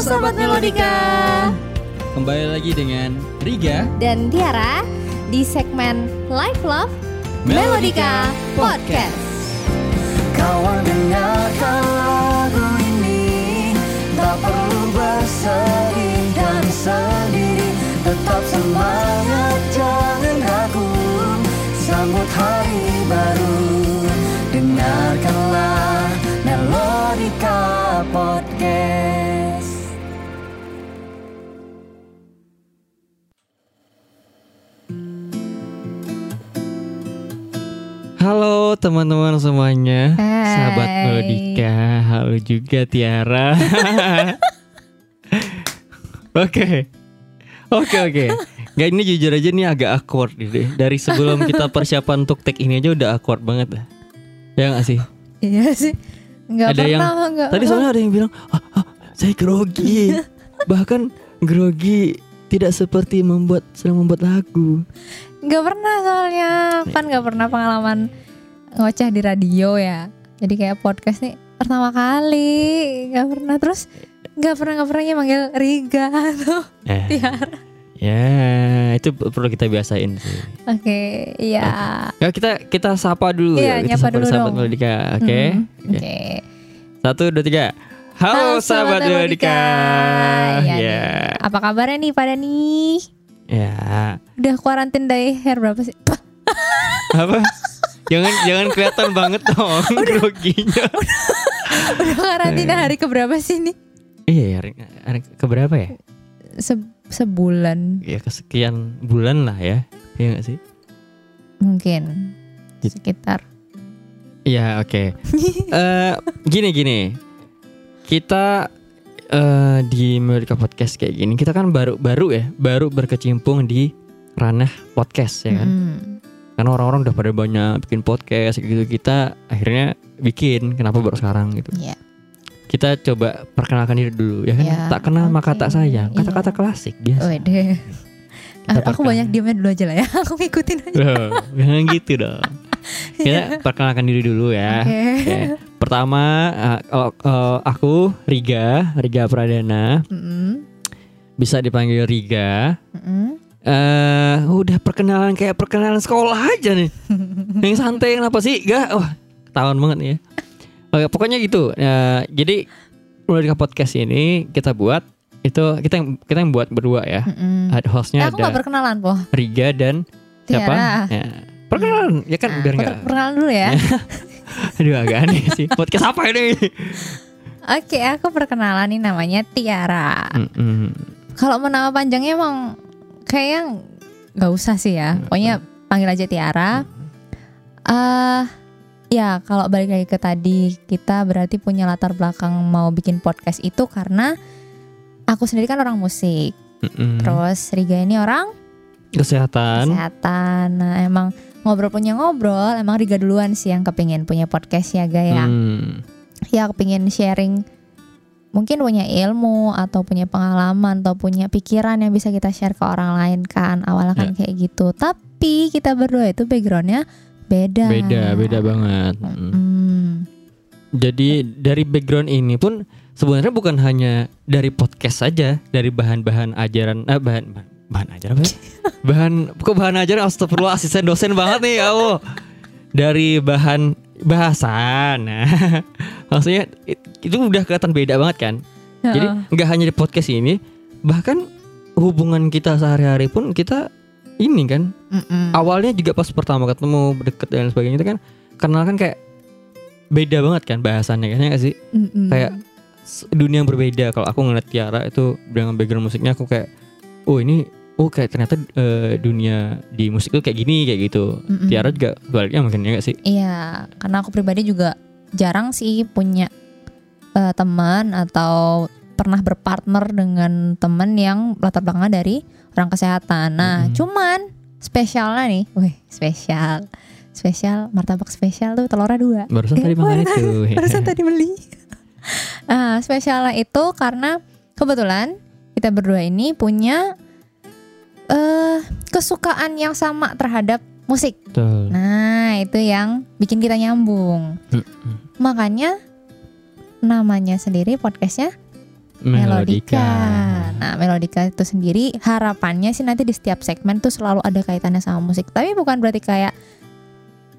Sobat Melodika. Kembali lagi dengan Riga dan Tiara di segmen Life Love Melodika Podcast. Kawan dengarkan lagu ini. Tak perlu bersedih dan sendiri. Tetap semangat jangan ragu. Sambut hari baru. Dengarkanlah Melodika Podcast Halo teman-teman semuanya. Hai. Sahabat Melodika. Halo juga Tiara. Oke. Oke oke. Gak ini jujur aja nih agak awkward deh Dari sebelum kita persiapan untuk take ini aja udah awkward banget lah Ya gak sih? Iya sih. Enggak Ada yang- pernah enggak. Tadi soalnya ada yang bilang ah, ah, Saya grogi. Bahkan grogi tidak seperti membuat sedang membuat lagu Enggak pernah soalnya. Kan enggak pernah pengalaman ngoceh di radio ya. Jadi kayak podcast nih pertama kali. Enggak pernah terus enggak pernah enggak pernah manggil Riga atau eh, Tiara. Ya itu perlu kita biasain sih Oke, iya. Ya kita kita sapa dulu Iya, ya. Kita sapa dulu sahabat dong. Melodika. Oke. Hmm, Oke. Oke. Satu dua tiga. Halo, sahabat Melodika. Iya Ya. nih. Apa kabarnya nih pada nih? Ya. Udah kuarantin dari hair berapa sih? Apa? jangan jangan kelihatan banget dong groginya. Udah karantina hari keberapa sih nih? Iya, ya, hari, hari keberapa ya? Se- sebulan Ya kesekian bulan lah ya. Iya gak sih? mungkin sekitar. Iya, oke. Eh, gini gini. Kita eh, di Melodika Podcast kayak gini, kita kan baru baru ya, baru berkecimpung di ranah podcast ya kan. Mm. Karena orang-orang udah pada banyak bikin podcast gitu kita akhirnya bikin kenapa baru sekarang gitu. Iya. Kita coba perkenalkan diri dulu ya kan. Ya, tak kenal maka oke. tak sayang. Kata-kata Iya. klasik biasa. Wede. Kita Aku perkenal- banyak diamnya dulu aja lah ya. Aku ngikutin aja. Loh, jangan gitu dong. Kita perkenalkan diri dulu ya. Oke. Oke. Pertama kalau eh, aku Riga, Riga Pradana, Mm-mm. bisa dipanggil Riga. Mm-mm. Eh, udah perkenalan kayak perkenalan sekolah aja nih. yang santai kenapa sih? Gak, wah, ketahuan banget ya. Oke, pokoknya gitu. Eh, jadi Melodika Podcast ini kita buat itu kita yang kita yang buat berdua ya. Mm-mm. Ada hostnya Eh, aku ada perkenalan po. Riga dan siapa? Ya. Perkenalan ya kan Nah, biar nggak. perkenalan dulu ya. Aduh agak aneh sih. Podcast apa ini? Oke, aku perkenalan nih namanya Tiara. Kalau mau nama panjangnya emang kayaknya nggak usah sih ya. Pokoknya panggil aja Tiara. eh ya kalau balik lagi ke tadi kita berarti punya latar belakang mau bikin podcast itu karena aku sendiri kan orang musik. Mm-mm. Terus Riga ini orang kesehatan. kesehatan. Nah emang ngobrol punya ngobrol. Emang Riga duluan sih yang kepingin punya podcast ya Gaya. Hmm. ya kepingin sharing mungkin punya ilmu atau punya pengalaman atau punya pikiran yang bisa kita share ke orang lain kan awalnya kan kayak gitu tapi kita berdua itu backgroundnya beda Beda, beda banget. Mm. Hmm. Jadi dari background ini pun sebenarnya bukan hanya dari podcast saja, dari bahan-bahan ajaran, eh, bahan bahan, bahan ajaran apa? ya? bahan kok bahan ajaran astagfirullah asisten dosen banget nih ya Allah. Dari bahan bahasan. Nah, maksudnya it- itu udah kelihatan beda banget kan. Jadi nggak hanya di podcast ini, bahkan hubungan kita sehari-hari pun kita ini kan Mm-mm. awalnya juga pas pertama ketemu deket dan sebagainya itu kan kenal kan kayak beda banget kan bahasannya kan ya nggak sih Mm-mm. kayak dunia yang berbeda kalau aku ngeliat Tiara itu dengan background musiknya aku kayak oh ini oh kayak ternyata eh, dunia di musik itu kayak gini kayak gitu Mm-mm. Tiara juga baliknya mungkin ya nggak sih iya karena aku pribadi juga jarang sih punya eh, teman atau pernah berpartner dengan teman yang latar belakangnya dari orang kesehatan. Nah, Mm-mm. cuman spesialnya nih, wih spesial, spesial martabak spesial tuh telurnya dua. barusan Eh, tadi makan itu Barusan tadi beli. Ah, spesialnya itu karena kebetulan kita berdua ini punya eh kesukaan yang sama terhadap musik. Betul. Nah, itu yang bikin kita nyambung. Mm-mm. Makanya namanya sendiri podcastnya Melodika. Nah, Melodika itu sendiri harapannya sih nanti di setiap segmen tuh selalu ada kaitannya sama musik. Tapi bukan berarti kayak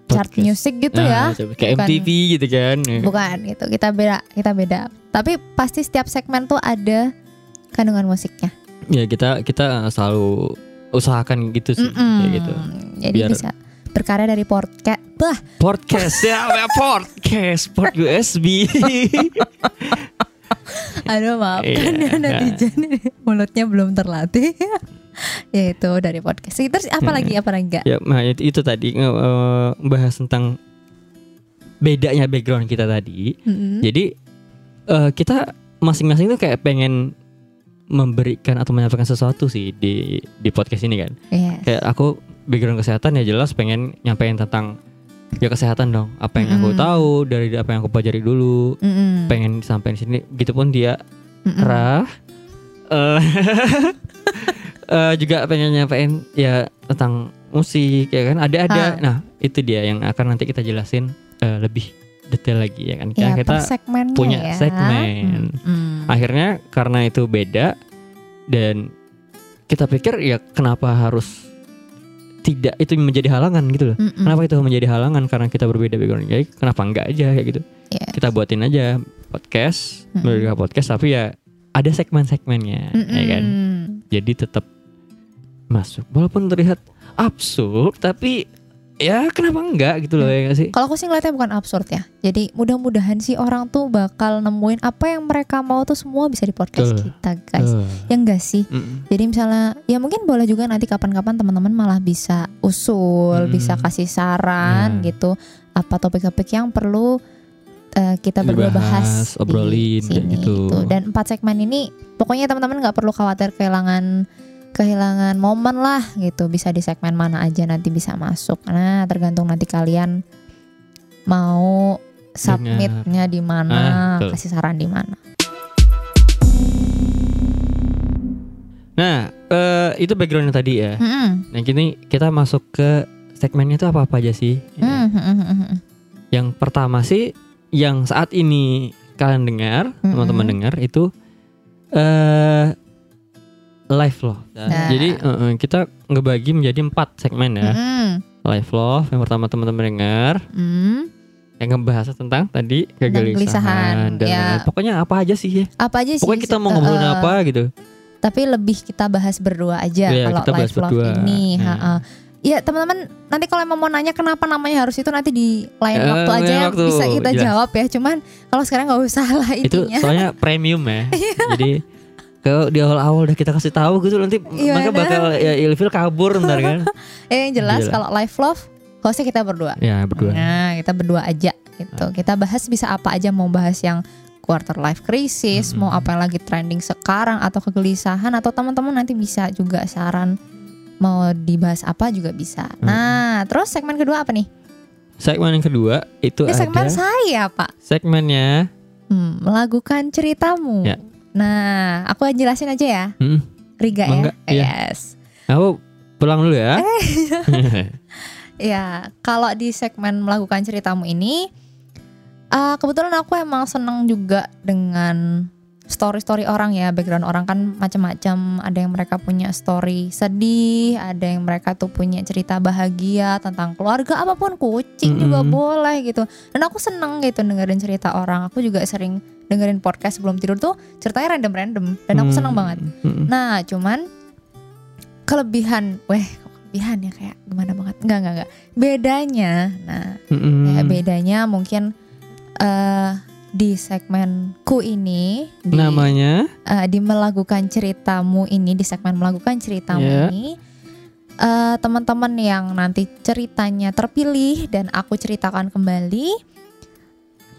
chart Podcast. music gitu Nah, ya. coba Kayak Bukan. MTV gitu kan. Bukan gitu. Kita beda, kita beda. Tapi pasti setiap segmen tuh ada kandungan musiknya. Ya kita kita selalu usahakan gitu sih Mm-mm. kayak gitu. Jadi Biar- bisa berkarya dari podcast. Bah, Podcast ya, podcast, port USB. aduh maafkan Iya. ya netizen mulutnya belum terlatih. ya itu dari podcast. Terus apa lagi? Apa lagi enggak? ya, nah itu, itu tadi eh, bahas tentang bedanya background kita tadi. Mm-mm. Jadi eh, kita masing-masing tuh kayak pengen memberikan atau menyampaikan sesuatu sih di di podcast ini kan. Yes. Kayak aku background kesehatan ya jelas pengen nyampein tentang ya kesehatan dong. Apa yang aku Mm-mm. tahu dari apa yang aku pelajari dulu. Mm-mm. Pengen disampaikan di sini. Gitu pun dia Mm-mm. Rah eh, eh, juga pengen nyampein ya tentang musik ya kan ada ada Ah. nah itu dia yang akan nanti kita jelasin eh, lebih detail lagi ya kan Ya, kita punya ya. segmen. Mm-mm. Akhirnya karena itu beda dan kita pikir ya kenapa harus tidak itu menjadi halangan gitu loh. Mm-mm. kenapa itu menjadi halangan? Karena kita berbeda background. Jadi kenapa enggak aja kayak gitu. Yes. kita buatin aja podcast. Merdeka podcast tapi ya ada segmen-segmennya ya kan? Jadi tetap masuk. Walaupun terlihat absurd tapi ya kenapa enggak gitu loh ya nggak sih Kalau aku sih ngeliatnya bukan absurd ya. Jadi mudah-mudahan sih orang tuh bakal nemuin apa yang mereka mau tuh semua bisa di podcast Betul. kita guys. Tuh. Ya enggak sih? Mm-mm. Jadi misalnya ya mungkin boleh juga nanti kapan-kapan teman-teman malah bisa usul, Mm-mm. bisa kasih saran Nah. gitu apa topik-topik yang perlu eh, kita berdua bahas obrolin, di sini gitu. Dan empat segmen ini pokoknya teman-teman nggak perlu khawatir kehilangan kehilangan momen lah gitu. Bisa di segmen mana aja nanti bisa masuk. Nah, tergantung nanti kalian mau submitnya di mana, Ah, kasih saran di mana. nah eh, itu backgroundnya tadi ya Mm-mm. nah kini kita masuk ke segmennya itu apa apa aja sih. Mm, mm, mm, mm, mm. yang pertama sih yang saat ini kalian dengar Mm-mm. teman-teman dengar itu eh live loh Nah. jadi eh, kita ngebagi menjadi empat segmen ya Mm-mm. live love yang pertama teman-teman dengar Mm. yang ngebahas tentang tadi kegelisahan, kegelisahan dan ya. pokoknya apa aja sih ya Apa aja sih? pokoknya kita mau eh, ngobrolin eh, apa gitu Tapi lebih kita bahas berdua aja Iya, kalau kita bahas live love berdua. ini. Hmm. ha-ha. Ya teman-teman nanti kalau emang mau nanya kenapa namanya harus itu nanti di lain Eh, waktu aja yang waktu, bisa kita jelas. jawab ya. Cuman kalau sekarang nggak usah lah itu intinya. soalnya premium ya Iya. jadi kalau di awal-awal udah kita kasih tahu gitu nanti Gimana? mereka bakal ya ilfil kabur ntar kan Eh, yang jelas kalau live love hostnya kita berdua. ya berdua Nah kita berdua aja gitu. Kita bahas bisa apa aja mau bahas yang quarter life crisis, Mm-mm. mau apa yang lagi trending sekarang atau kegelisahan atau teman-teman nanti bisa juga saran mau dibahas apa juga bisa. Nah, terus segmen kedua apa nih? segmen yang kedua itu Ini ada segmen saya, Pak. segmennya Hmm, melakukan ceritamu. Ya. Nah, aku jelasin aja ya, hmm, Riga ya. Mangga, iya. Yes. aku pulang dulu ya Ya, kalau di segmen melakukan ceritamu ini, eh, kebetulan aku emang seneng juga dengan story-story orang ya, background orang kan macam-macam. Ada yang mereka punya story sedih, ada yang mereka tuh punya cerita bahagia tentang keluarga, apa pun kucing juga Mm-mm. boleh gitu. Dan aku seneng gitu dengerin cerita orang. Aku juga sering dengerin podcast sebelum tidur tuh ceritanya random-random dan aku seneng Hmm, banget. hmm. Nah, cuman kelebihan, weh, kelebihan ya kayak gimana banget? Enggak, enggak, enggak. Bedanya, nah, Hmm. kayak bedanya mungkin eh di segmenku ini di, namanya eh, di melakukan ceritamu ini di segmen melakukan ceritamu Ya. ini eh teman-teman yang nanti ceritanya terpilih dan aku ceritakan kembali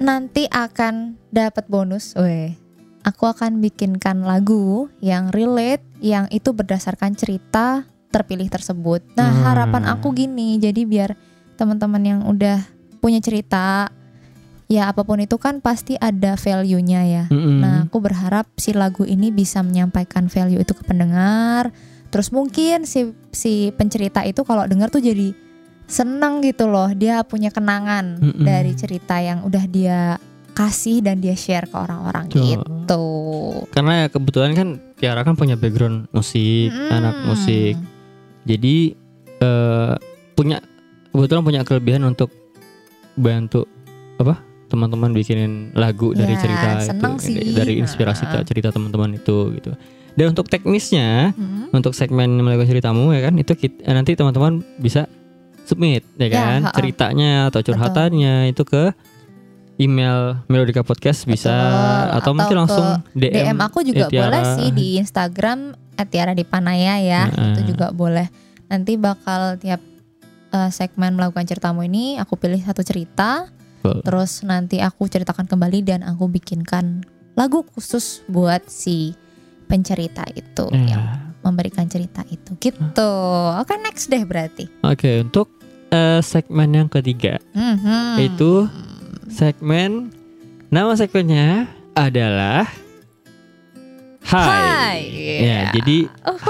nanti akan dapat bonus. Weh. Aku akan bikinkan lagu yang relate yang itu berdasarkan cerita terpilih tersebut. Nah, Hmm. harapan aku gini, jadi biar teman-teman yang udah punya cerita ya apa pun itu kan pasti ada value-nya ya. Mm-mm. Nah, aku berharap si lagu ini bisa menyampaikan value itu ke pendengar. Terus mungkin si si pencerita itu kalau dengar tuh jadi seneng gitu loh. Dia punya kenangan Mm-mm. dari cerita yang udah dia kasih dan dia share ke orang-orang gitu. Karena ya kebetulan kan Tiara kan punya background musik, Hmm. anak musik. Jadi eh, punya kebetulan punya kelebihan untuk bantu apa teman-teman bikinin lagu dari Ya, cerita seneng itu, sih. dari inspirasi Nah. cerita teman-teman itu gitu. Dan untuk teknisnya, Hmm. untuk segmen melakukan ceritamu ya kan itu kit- eh, nanti teman-teman bisa submit ya Ya, kan ha-ha. ceritanya atau curhatannya itu ke email Melodika Podcast bisa Betul. atau, mungkin langsung DM, DM aku juga Etiara. boleh sih di Instagram Tiara di Panaya ya, Heeh. itu juga boleh. Nanti bakal tiap eh, segmen melakukan ceritamu ini aku pilih satu cerita, Betul. terus nanti aku ceritakan kembali dan aku bikinkan lagu khusus buat si pencerita itu Ya. yang memberikan cerita itu gitu. Oke next deh berarti. Oke, untuk eh, segmen yang ketiga Mhm. itu segmen nama segmennya adalah Hai. Hai. Ya, jadi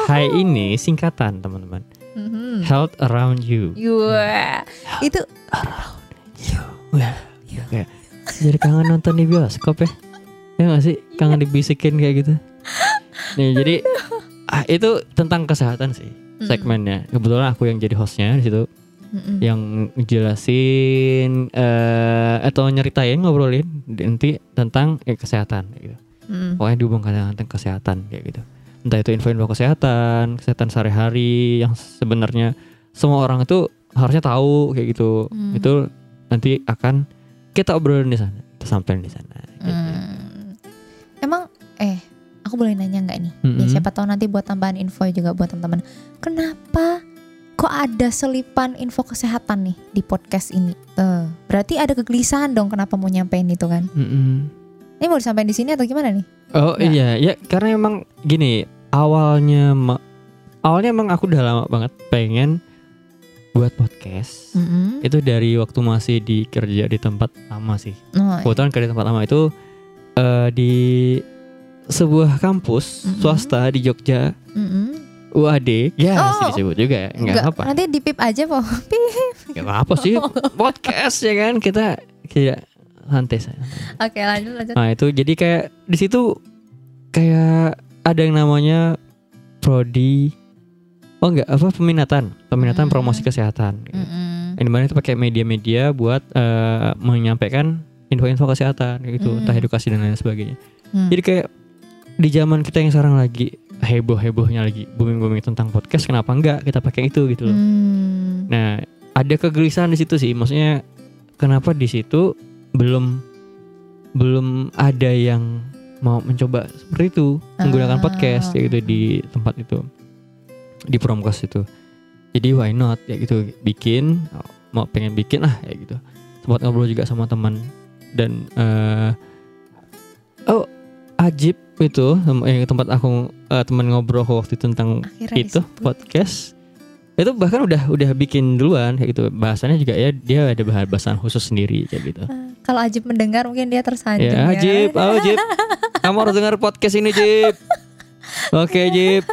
Hai ini singkatan teman-teman. Mhm. Health around you. Wah, itu Wah, kayak jadi kangen nonton di bioskop ya. Ya gak sih? Kangen dibisikin kayak gitu. Nih, jadi ah, itu tentang kesehatan sih segmennya. Kebetulan aku yang jadi hostnya di situ. Mhm. yang jelasin eh atau nyeritain ngobrolin nanti tentang eh, kesehatan gitu. Mhm. Pokoknya dihubungkan dengan tentang kesehatan kayak gitu. Entah itu info-info kesehatan, kesehatan sehari-hari yang sebenarnya semua orang itu harusnya tahu kayak gitu. Hmm. Itu nanti akan kita obrolin di sana, kita sampein di sana. gitu. Hmm. Emang eh aku boleh nanya nggak nih? Ya Mm-mm. siapa tahu nanti buat tambahan info juga buat teman-teman. Kenapa kok ada selipan info kesehatan nih di podcast ini? Tuh, berarti ada kegelisahan dong kenapa mau nyampein itu kan? Mm-mm. Ini mau disampaikan di sini atau gimana nih? Oh Ya. iya, ya karena emang gini awalnya ma- awalnya emang aku udah lama banget pengen buat podcast. Mm-mm. Itu dari waktu masih di kerja di tempat lama sih. Oh, iya. Kebetulan kerja di tempat lama itu eh, di sebuah kampus Mm-mm. swasta di Jogja Mm-mm. UAD. Ya, Oh. disebut juga. Enggak Nggak, apa. Nanti dipip aja po. Pip. Apa sih podcast ya kan kita kayak santai. Oke lanjut lanjut. Nah, itu jadi kayak di situ kayak ada yang namanya prodi Oh enggak, apa peminatan, peminatan Hmm. promosi kesehatan. gitu. Mm-mm. Yang di mana itu pakai media-media buat eh, menyampaikan info-info kesehatan gitu, Hmm. entah edukasi dan lain sebagainya. Hmm. Jadi kayak di zaman kita yang sekarang lagi heboh-hebohnya lagi booming-booming tentang podcast, kenapa enggak kita pakai itu gitu loh. Hmm. Nah, ada kegelisahan di situ sih. Maksudnya kenapa di situ belum belum ada yang mau mencoba seperti itu menggunakan Ah. podcast kayak gitu di tempat itu di promkos itu. Jadi why not ya gitu bikin mau pengen bikin lah ya gitu. Sempat ngobrol juga sama teman dan eh oh Ajib itu tem- yang tempat aku eh, teman ngobrol waktu itu tentang Akhirnya itu disebut. podcast. Itu bahkan udah udah bikin duluan kayak gitu. Bahasannya juga ya dia ada bahan bahasan khusus sendiri kayak gitu. Kalau Ajib mendengar mungkin dia tersanjung ya ya. Jip halo Jip kamu harus dengar podcast ini Jip oke Jip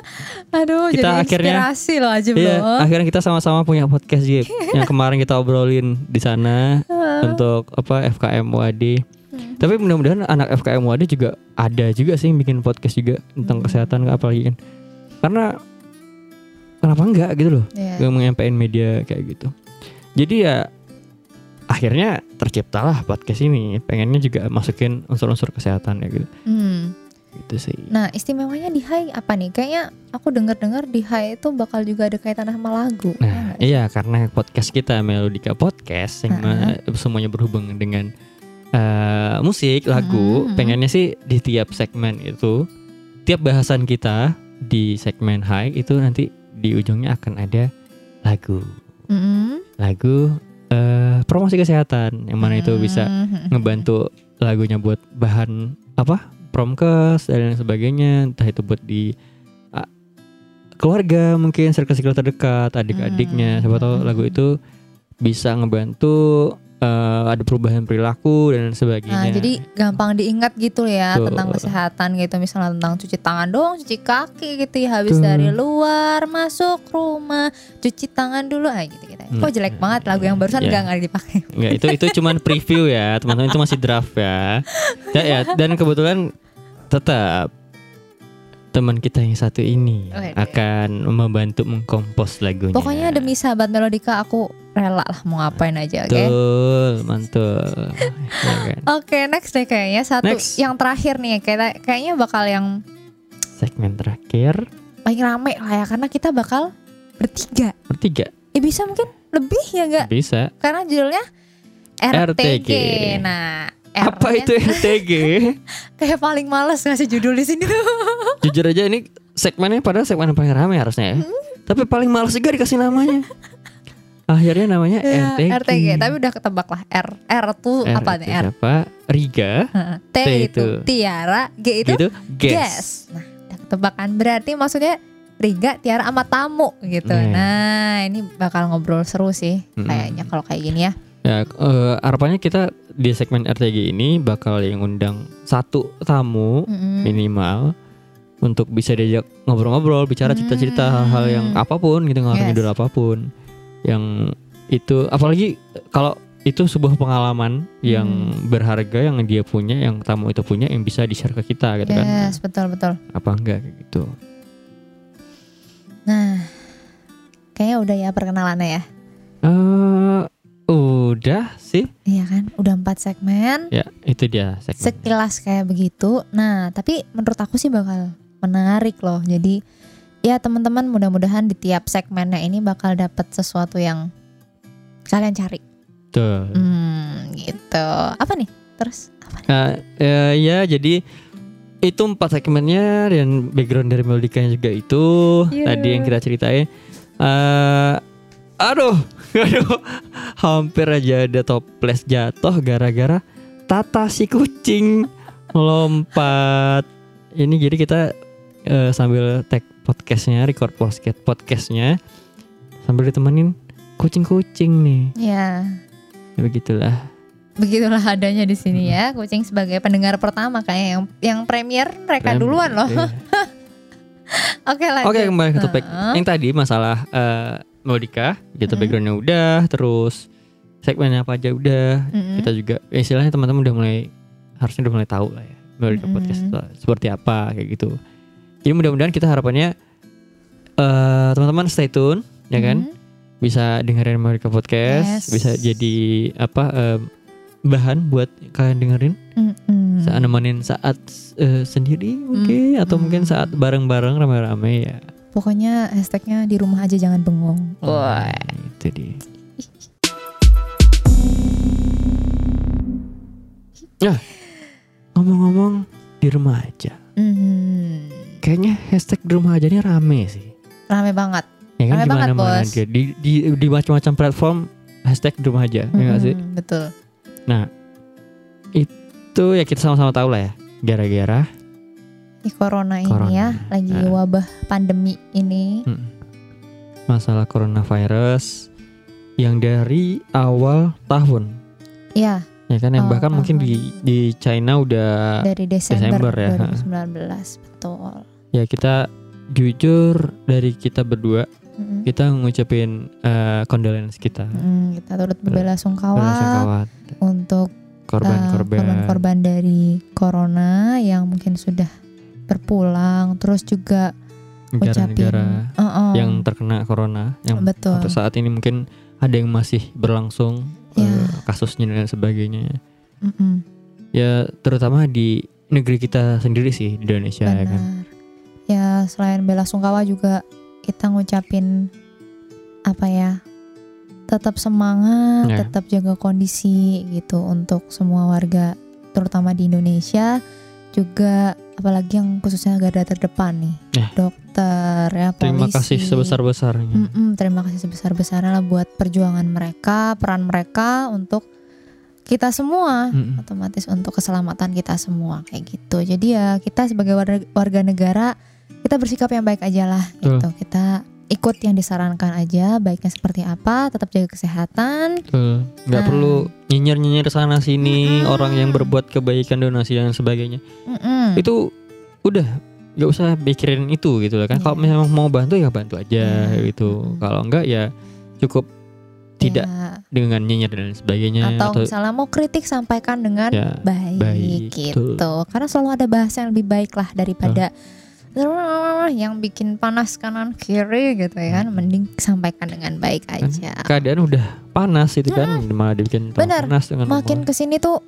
Aduh, Kita jadi akhirnya- inspirasi loh Ajib Iya, loh. akhirnya kita sama-sama punya podcast Jip yang kemarin kita obrolin di sana untuk apa FKM WAD Hmm. tapi mudah-mudahan anak FKM WAD juga ada juga sih yang bikin podcast juga tentang Hmm. kesehatan apalagi kan karena kenapa enggak gitu loh yang menyampaikan media kayak gitu. Jadi ya akhirnya terciptalah podcast ini. Pengennya juga masukin unsur-unsur kesehatan ya gitu. Hmm. Gitu sih. Nah, istimewanya di Hai apa nih? Kayaknya aku dengar-dengar di Hai itu bakal juga ada kaitan sama lagu. ya Nah, iya karena podcast kita Melodika Podcast yang ma- semuanya berhubung dengan eh, musik, lagu, Mhm. pengennya sih di tiap segmen itu tiap bahasan kita di segmen high itu nanti di ujungnya akan ada lagu. Mm-mm. Lagu eh, promosi kesehatan yang mana itu bisa Mhm. ngebantu lagunya buat bahan apa promkes dan lain sebagainya entah itu buat di ah, keluarga mungkin circle-circle terdekat adik-adiknya siapa tahu Hmm. lagu itu bisa ngebantu eh, ada perubahan perilaku dan sebagainya Nah, jadi gampang diingat gitu ya Betul. tentang kesehatan gitu misalnya tentang cuci tangan dong, cuci kaki gitu ya habis Betul. dari luar masuk rumah cuci tangan dulu ah gitu gitu ya. kok jelek banget lagu yang barusan Ya. enggak nggak dipakai. Enggak, itu itu cuman preview ya, teman-teman itu masih draft ya. Ya, ya, dan kebetulan tetap teman kita yang satu ini akan membantu mengkompos lagunya. Pokoknya demi sahabat Melodika aku rela lah mau ngapain aja, oke? Betul, mantul. Ya kan? Oke, next deh kayaknya satu Next. yang terakhir nih kayak kayaknya bakal yang Segmen terakhir paling rame lah ya karena kita bakal bertiga. bertiga Eh bisa mungkin lebih ya enggak? bisa. Karena judulnya RTG. RTG. Nah, Apa R-nya itu RTG? Kayak paling males ngasih judul di sini tuh. Jujur aja ini segmennya padahal segmen yang paling rame harusnya ya. Tapi paling males juga dikasih namanya. Akhirnya namanya Ya, RTG. RTG, tapi udah ketebak lah. R R tuh R apa nih R? Siapa? Riga. T, T itu. Tiara, G itu gitu. Guess. Guess. Nah, udah ketebakan berarti maksudnya Riga, Tiara sama tamu gitu. Nah. Nah, ini bakal ngobrol seru sih kayaknya kalau kayak gini ya. Ya, eh, harapannya kita di segmen RTG ini bakal yang undang satu tamu Mm-mm. minimal untuk bisa diajak ngobrol-ngobrol, bicara cerita-cerita hal-hal yang apa pun gitu, ngalor Yes. ngidul apa pun. Yang itu apalagi kalau itu sebuah pengalaman yang Hmm. berharga yang dia punya, yang tamu itu punya yang bisa di-share ke kita gitu kan. Yes, betul betul. Apa enggak gitu. Nah, kayaknya udah ya perkenalannya ya. Eh udah sih. Iya kan, udah empat segmen. Ya, itu dia segmen. Sekilas kayak begitu. Nah, tapi menurut aku sih bakal menarik loh. Jadi ya teman-teman mudah-mudahan di tiap segmennya ini bakal dapat sesuatu yang kalian cari. Tuh. Hmm, gitu. Apa nih? Terus apa nih? Nah, eh, ya jadi itu empat segmennya dan background dari melodikanya juga itu Iya. tadi yang kita ceritain. Eh, aduh, aduh, hampir aja ada toples jatuh gara-gara Tata si kucing lompat. Ini jadi kita eh, sambil tag podcastnya, record podcast podcastnya sambil ditemenin kucing-kucing nih. Ya, Ya, begitulah. begitulah adanya di sini ya. Kucing sebagai pendengar pertama kayak yang yang premier mereka Rem- duluan loh. Iya. Oke lanjut. Oke kembali ke topik Heeh. yang tadi masalah eh melodika gitu Hmm. backgroundnya udah terus segmennya apa aja udah Mm-mm. kita juga ya istilahnya teman-teman udah mulai harusnya udah mulai tahu lah ya melodika Mm-mm. podcast itu seperti apa kayak gitu jadi mudah-mudahan kita harapannya eh teman-teman stay tune ya kan Mm. bisa dengerin melodika podcast Yes. bisa jadi apa eh, bahan buat kalian dengerin Mm-mm. saat nemenin saat eh, sendiri mungkin atau Hmm. mungkin saat bareng-bareng rame-rame ya Pokoknya hashtagnya di rumah aja jangan bengong. Wah. itu dia Ya, ngomong-ngomong di rumah aja. Hmm. Kayaknya hashtag di rumah aja ini rame sih. Rame banget. Ya kan Rame banget, Bos. dia. Di di di macam-macam platform hashtag di rumah aja, ya nggak sih? Mm-mm, Betul. Itu ya kita sama-sama tahu lah ya. Gara-gara Di corona, ini Corona. ya, lagi Nah. wabah pandemi ini. mm, masalah coronavirus yang dari awal tahun, Ya, ya kan yang bahkan mungkin tahun. di di China udah dari Desember, Desember ya, 2019. Betul. ya kita jujur dari kita berdua Mm-mm. kita ngucapin eh, condolence kita Mm, kita turut berbela-sungkawa Belasungkawa untuk uh, korban-korban korban-korban dari corona yang mungkin sudah berpulang, terus juga negara-negara uh-uh, yang terkena corona yang betul. sampai saat ini mungkin ada yang masih berlangsung Ya. eh, kasusnya dan sebagainya Mm-mm. ya terutama di negeri kita sendiri sih di Indonesia ya kan. Ya selain bela sungkawa juga kita ngucapin apa ya? Tetap semangat, Ya. tetap jaga kondisi gitu untuk semua warga terutama di Indonesia juga apalagi yang khususnya garda terdepan nih. Ya. Dokter ya polisi. terima kasih sebesar-besarnya Mm-mm, terima kasih sebesar-besarnya lah buat perjuangan mereka, peran mereka untuk kita semua Mm-mm. otomatis untuk keselamatan kita semua kayak gitu. Jadi ya kita sebagai warga, warga negara kita bersikap yang baik aja lah gitu. Kita ikut yang disarankan aja, baiknya seperti apa, tetap jaga kesehatan. Betul. nggak Nah. perlu nyinyir-nyinyir sana sini Mm-mm. orang yang berbuat kebaikan donasi dan sebagainya Mm-mm. itu udah nggak usah pikirin itu gitu loh kan kalau Iya. memang mau bantu ya bantu aja Iya. gitu Mm-mm. kalau enggak ya cukup tidak Ya. dengan nyinyir dan sebagainya atau, misalnya mau kritik sampaikan dengan Ya, baik, baik, gitu. betul. Karena selalu ada bahasa yang lebih baik lah daripada yang bikin panas kanan kiri gitu ya kan. Mending sampaikan dengan baik Kan aja. keadaan udah panas itu kan malah dibikin Benar. panas dengan Makin ngomong. ke sini tuh,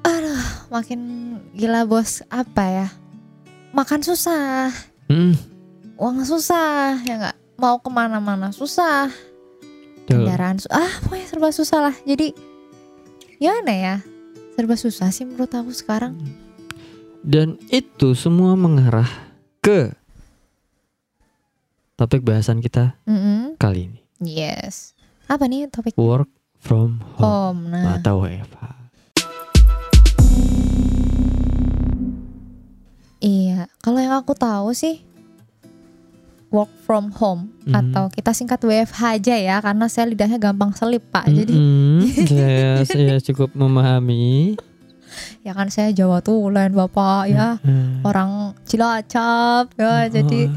aduh, makin gila bos apa ya? Makan susah, Mm, uang susah, ya nggak mau ke mana-mana susah, tuh. kendaraan su- ah pokoknya serba susah lah. Jadi gimana ya? Serba susah sih menurut aku sekarang. Dan itu semua mengarah ke topik bahasan kita Mm-mm. kali ini Yes. Apa nih topik work from home home? Nah, atau WFH iya. Kalau yang aku tahu sih work from home Mhm. atau kita singkat WFH aja ya karena saya lidahnya gampang selip pak. Jadi Mm-mm, saya saya cukup memahami ya kan saya Jawa Tulen bapak ya Mm. orang Cilacap ya jadi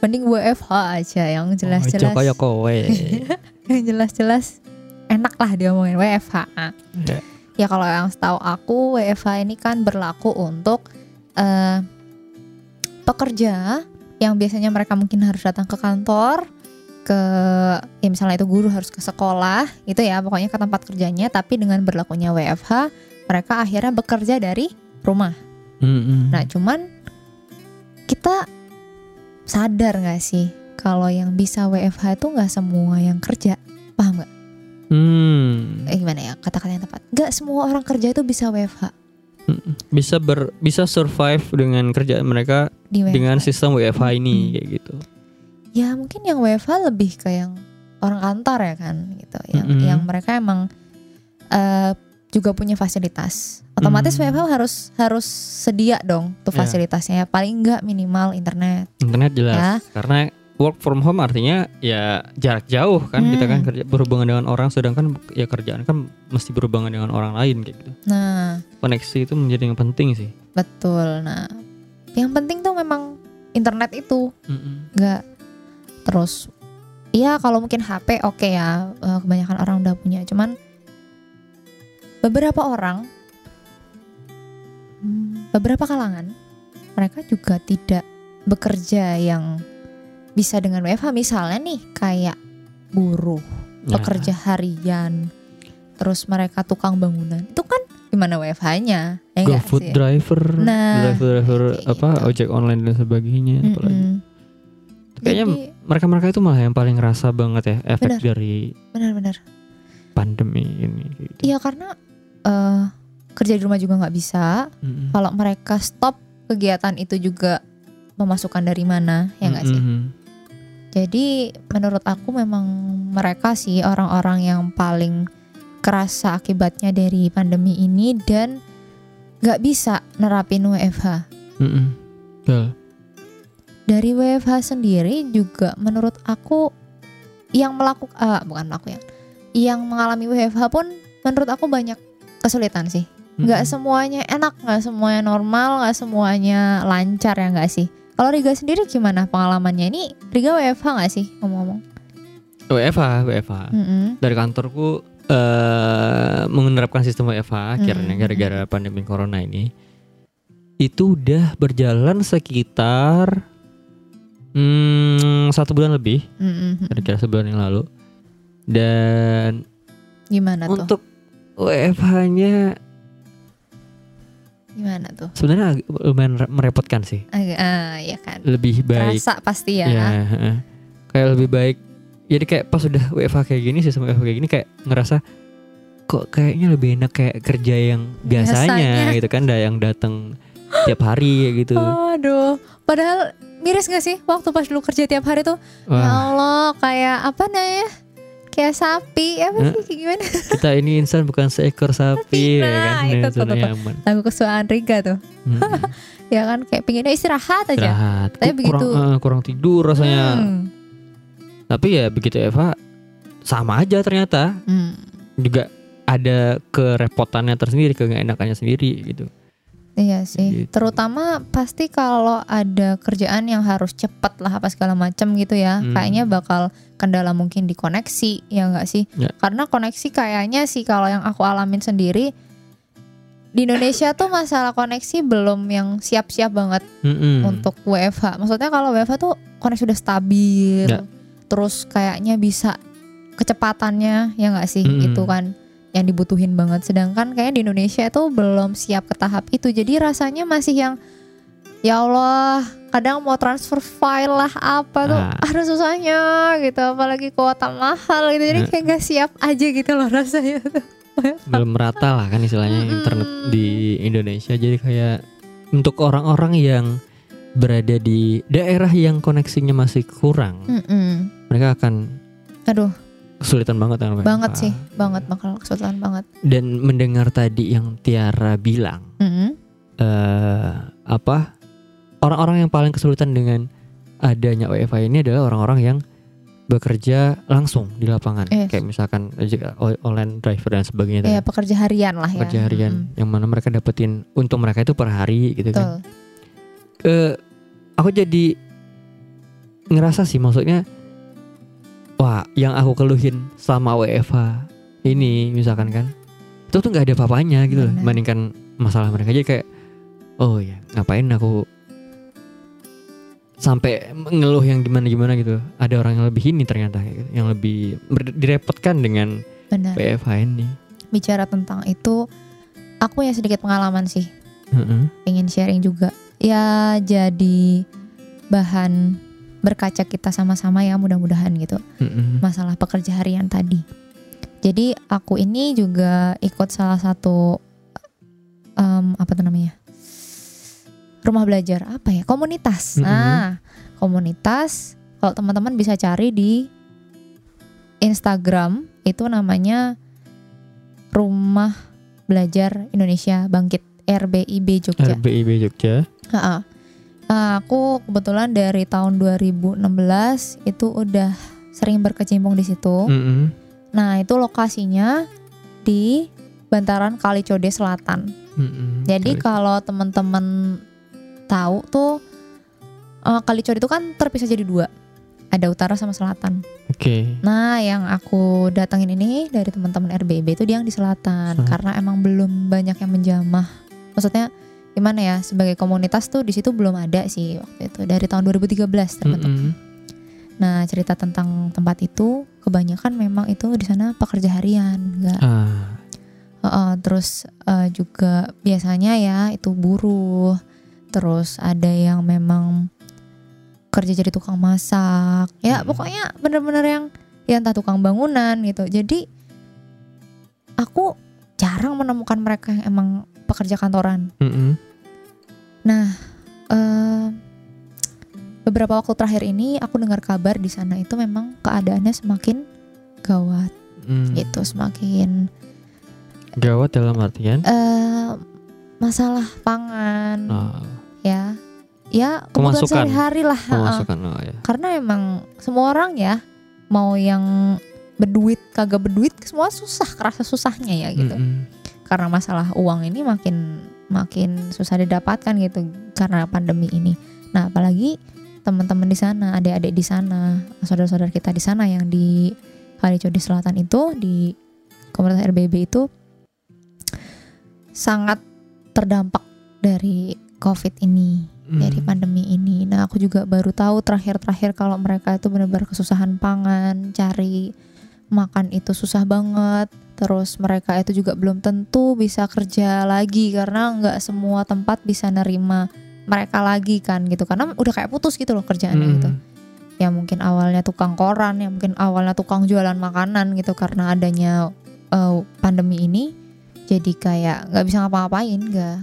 mending WFH aja yang Oh, jelas-jelas kayak kowe yang jelas-jelas enak lah diomongin WFH. Ya. Ya kalau yang setahu aku WFH ini kan berlaku untuk eh, pekerja yang biasanya mereka mungkin harus datang ke kantor ke ya misalnya itu guru harus ke sekolah gitu ya pokoknya ke tempat kerjanya tapi dengan berlakunya WFH mereka akhirnya bekerja dari rumah. Mm-mm. Nah cuman kita sadar nggak sih kalau yang bisa WFH itu nggak semua yang kerja paham nggak? Hmm. Eh, gimana ya kata-kata yang tepat? Nggak semua orang kerja itu bisa WFH bisa ber bisa survive dengan kerjaan mereka di WFH. dengan sistem WFH ini Mm-mm. kayak gitu Ya mungkin yang WFH lebih ke yang orang kantor ya kan gitu, yang Mm-mm. yang mereka emang eh, juga punya fasilitas. Otomatis Mm. WFH harus harus sedia dong tuh Ya. fasilitasnya paling nggak minimal internet. internet jelas Ya. karena work from home artinya ya jarak jauh kan kita kan Hmm. kerja berhubungan dengan orang sedangkan ya kerjaan kan mesti berhubungan dengan orang lain kayak gitu Nah koneksi itu menjadi yang penting sih betul. Nah yang penting tuh memang internet itu nggak terus Iya kalau mungkin HP oke ya eh, kebanyakan orang udah punya cuman beberapa orang hmm, beberapa kalangan mereka juga tidak bekerja yang bisa dengan WFH misalnya nih kayak buruh Nah, pekerja harian terus mereka tukang bangunan itu kan gimana WFH-nya ya go nggak food sih? driver Nah, driver driver apa gitu. ojek online dan sebagainya apalagi Mm-mm. Kayaknya Jadi, mereka mereka itu malah yang paling ngerasa banget ya efek Benar. dari benar-benar pandemi ini gitu. Iya karena eh, kerja di rumah juga nggak bisa. Mm-mm. Kalau mereka stop kegiatan itu juga pemasukan dari mana ya nggak sih? Mm-mm. Jadi menurut aku memang mereka sih orang-orang yang paling kerasa akibatnya dari pandemi ini dan nggak bisa nerapin WFH. Mm-mm. Betul. Dari WFH sendiri juga menurut aku yang melakukan bukan melakukan yang yang mengalami WFH pun menurut aku banyak kesulitan sih. nggak Mm-mm. semuanya enak, nggak semuanya normal, nggak semuanya lancar ya nggak sih? Kalau Riga sendiri gimana pengalamannya? Ini Riga WFH nggak sih ngomong-ngomong? WFH, WFH. Mm-mm. Dari kantorku eh menerapkan sistem WFH akhirnya Hmm. gara-gara pandemi corona ini. Itu udah berjalan sekitar hmm, satu bulan lebih, Mm-mm. kira-kira sebulan yang lalu. Dan Gimana tuh? untuk WFH-nya Gimana tuh? sebenarnya lumayan re- merepotkan sih. Agak, ah, ya kan. Lebih baik Rasa pasti ya. Ya, kayak lebih baik. Jadi kayak pas udah WFH kayak gini, sistem WFH kayak gini kayak ngerasa kok kayaknya lebih enak kayak kerja yang biasanya, Biasanya. gitu kan, ada yang datang tiap hari gitu. Aduh, padahal miris gak sih waktu pas dulu kerja tiap hari tuh? Ya Wah, Allah, kayak apa namanya? Kayak sapi, apa sih? Kayak gimana? kita ini insan bukan seekor sapi ya Nah, kan, itu tuh. Lagu kesukaan Riga tuh. Mm-mm. Ya kan kayak pengennya istirahat aja. Istirahat. Tapi Kok begitu- kurang, eh, kurang tidur rasanya. Hmm. Tapi ya begitu Eva sama aja ternyata Hmm. juga ada kerepotannya tersendiri, keenakannya sendiri gitu. Iya sih, Gitu. terutama pasti kalau ada kerjaan yang harus cepat lah apa segala macam gitu ya, Hmm. kayaknya bakal kendala mungkin di koneksi ya nggak sih Ya. karena koneksi kayaknya sih kalau yang aku alamin sendiri di Indonesia tuh masalah koneksi belum yang siap-siap banget Mm-mm. untuk WFH maksudnya kalau WFH tuh koneksi udah stabil Ya. terus kayaknya bisa kecepatannya ya nggak sih Mm-mm. itu kan yang dibutuhin banget sedangkan kayak di Indonesia itu belum siap ke tahap itu jadi rasanya masih yang ya Allah kadang mau transfer file lah apa tuh Ah. ada susahnya gitu apalagi kuota mahal gitu jadi Ya. kayak gak siap aja gitu loh rasanya tuh belum merata lah kan istilahnya Mm-mm. internet di Indonesia jadi kayak untuk orang-orang yang berada di daerah yang koneksinya masih kurang Mm-mm. mereka akan aduh kesulitan banget kan banget Ah. sih banget bakal kesulitan banget dan mendengar tadi yang Tiara bilang Mm-mm. eh apa orang-orang yang paling kesulitan dengan adanya WiFi ini adalah orang-orang yang bekerja langsung di lapangan Yes. kayak misalkan eh, online driver dan sebagainya ya tadi. pekerja harian lah ya pekerja harian Mm-mm. yang mana mereka dapetin untung mereka itu per hari gitu kan betul Eh, aku jadi ngerasa sih maksudnya wah yang aku keluhin sama WFH ini misalkan kan itu tuh nggak ada apa-apanya gitu loh Benar. dibandingkan masalah mereka jadi kayak oh ya ngapain aku sampai ngeluh yang gimana-gimana gitu. Ada orang yang lebih ini ternyata yang lebih direpotkan dengan WFH ini. Bicara tentang itu aku ya sedikit pengalaman sih. Heeh. pengen sharing juga. Ya jadi bahan berkaca kita sama-sama ya mudah-mudahan gitu. Heeh. masalah pekerja harian tadi. Jadi aku ini juga ikut salah satu em, apa tuh namanya rumah belajar apa ya komunitas Mm-mm. nah komunitas kalau teman-teman bisa cari di Instagram itu namanya rumah belajar Indonesia Bangkit RBIB Jogja RBIB Jogja Ha-ha. Nah, aku kebetulan dari tahun 2016 itu udah sering berkecimpung di situ. Heeh. Nah, itu lokasinya di bantaran Kalicode Selatan. Heeh. Jadi kalau teman-teman tahu tuh eh, Kalicode itu kan terpisah jadi dua. Ada utara sama selatan. Oke. Nah, yang aku datengin ini dari teman-teman RBB itu dia yang di selatan karena emang belum banyak yang menjamah. Maksudnya gimana ya? Sebagai komunitas tuh di situ belum ada sih waktu itu dari tahun 2013 terbentuk. Mm-mm. Nah, cerita tentang tempat itu kebanyakan memang itu di sana pekerja harian, enggak. Ah. Heeh, terus eh, juga biasanya ya itu buruh. Terus ada yang memang kerja jadi tukang masak. Ya, Hmm. pokoknya bener-bener yang ya entah tukang bangunan gitu. Jadi aku jarang menemukan mereka yang emang pekerja kantoran. Mm-mm. eh beberapa waktu terakhir ini aku dengar kabar di sana itu memang keadaannya semakin gawat Mm. gitu, semakin Gawat dalam artian eh masalah pangan ah, ya. Ya, kebutuhan sehari-hari lah. pemasukan oh, ya. Karena emang semua orang ya mau yang berduit kagak berduit semua susah, kerasa susahnya ya gitu. Mm-mm. Karena masalah uang ini makin makin susah didapatkan gitu karena pandemi ini. Nah, apalagi teman-teman di sana, adik-adik di sana, saudara-saudara kita di sana yang di Kalicodi Selatan itu di komunitas RBB itu sangat terdampak dari COVID ini, dari Mm. pandemi ini. Nah, aku juga baru tahu terakhir-terakhir kalau mereka itu benar-benar kesusahan pangan, cari makan itu susah banget. Terus mereka itu juga belum tentu bisa kerja lagi karena nggak semua tempat bisa nerima mereka lagi kan gitu karena udah kayak putus gitu loh kerjaannya Mm. gitu. Ya mungkin awalnya tukang koran, ya mungkin awalnya tukang jualan makanan gitu karena adanya eh, pandemi ini jadi kayak nggak bisa ngapa-ngapain nggak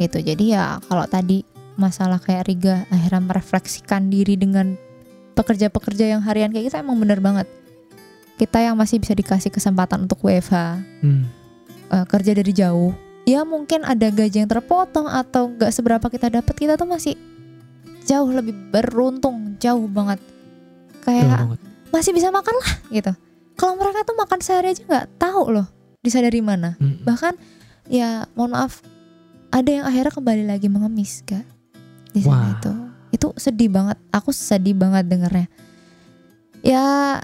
gitu. Jadi ya kalau tadi masalah kayak Riga akhirnya merefleksikan diri dengan pekerja-pekerja yang harian kayak gitu emang bener banget. Kita yang masih bisa dikasih kesempatan untuk WFH Mm. eh, kerja dari jauh ya mungkin ada gaji yang terpotong atau nggak seberapa kita dapat kita tuh masih jauh lebih beruntung jauh banget Jauh kayak banget. masih bisa makan lah gitu kalau mereka tuh makan sehari aja nggak tahu loh bisa dari mana Mm. bahkan ya mohon maaf ada yang akhirnya kembali lagi mengemis gak di sana itu itu sedih banget aku sedih banget dengernya ya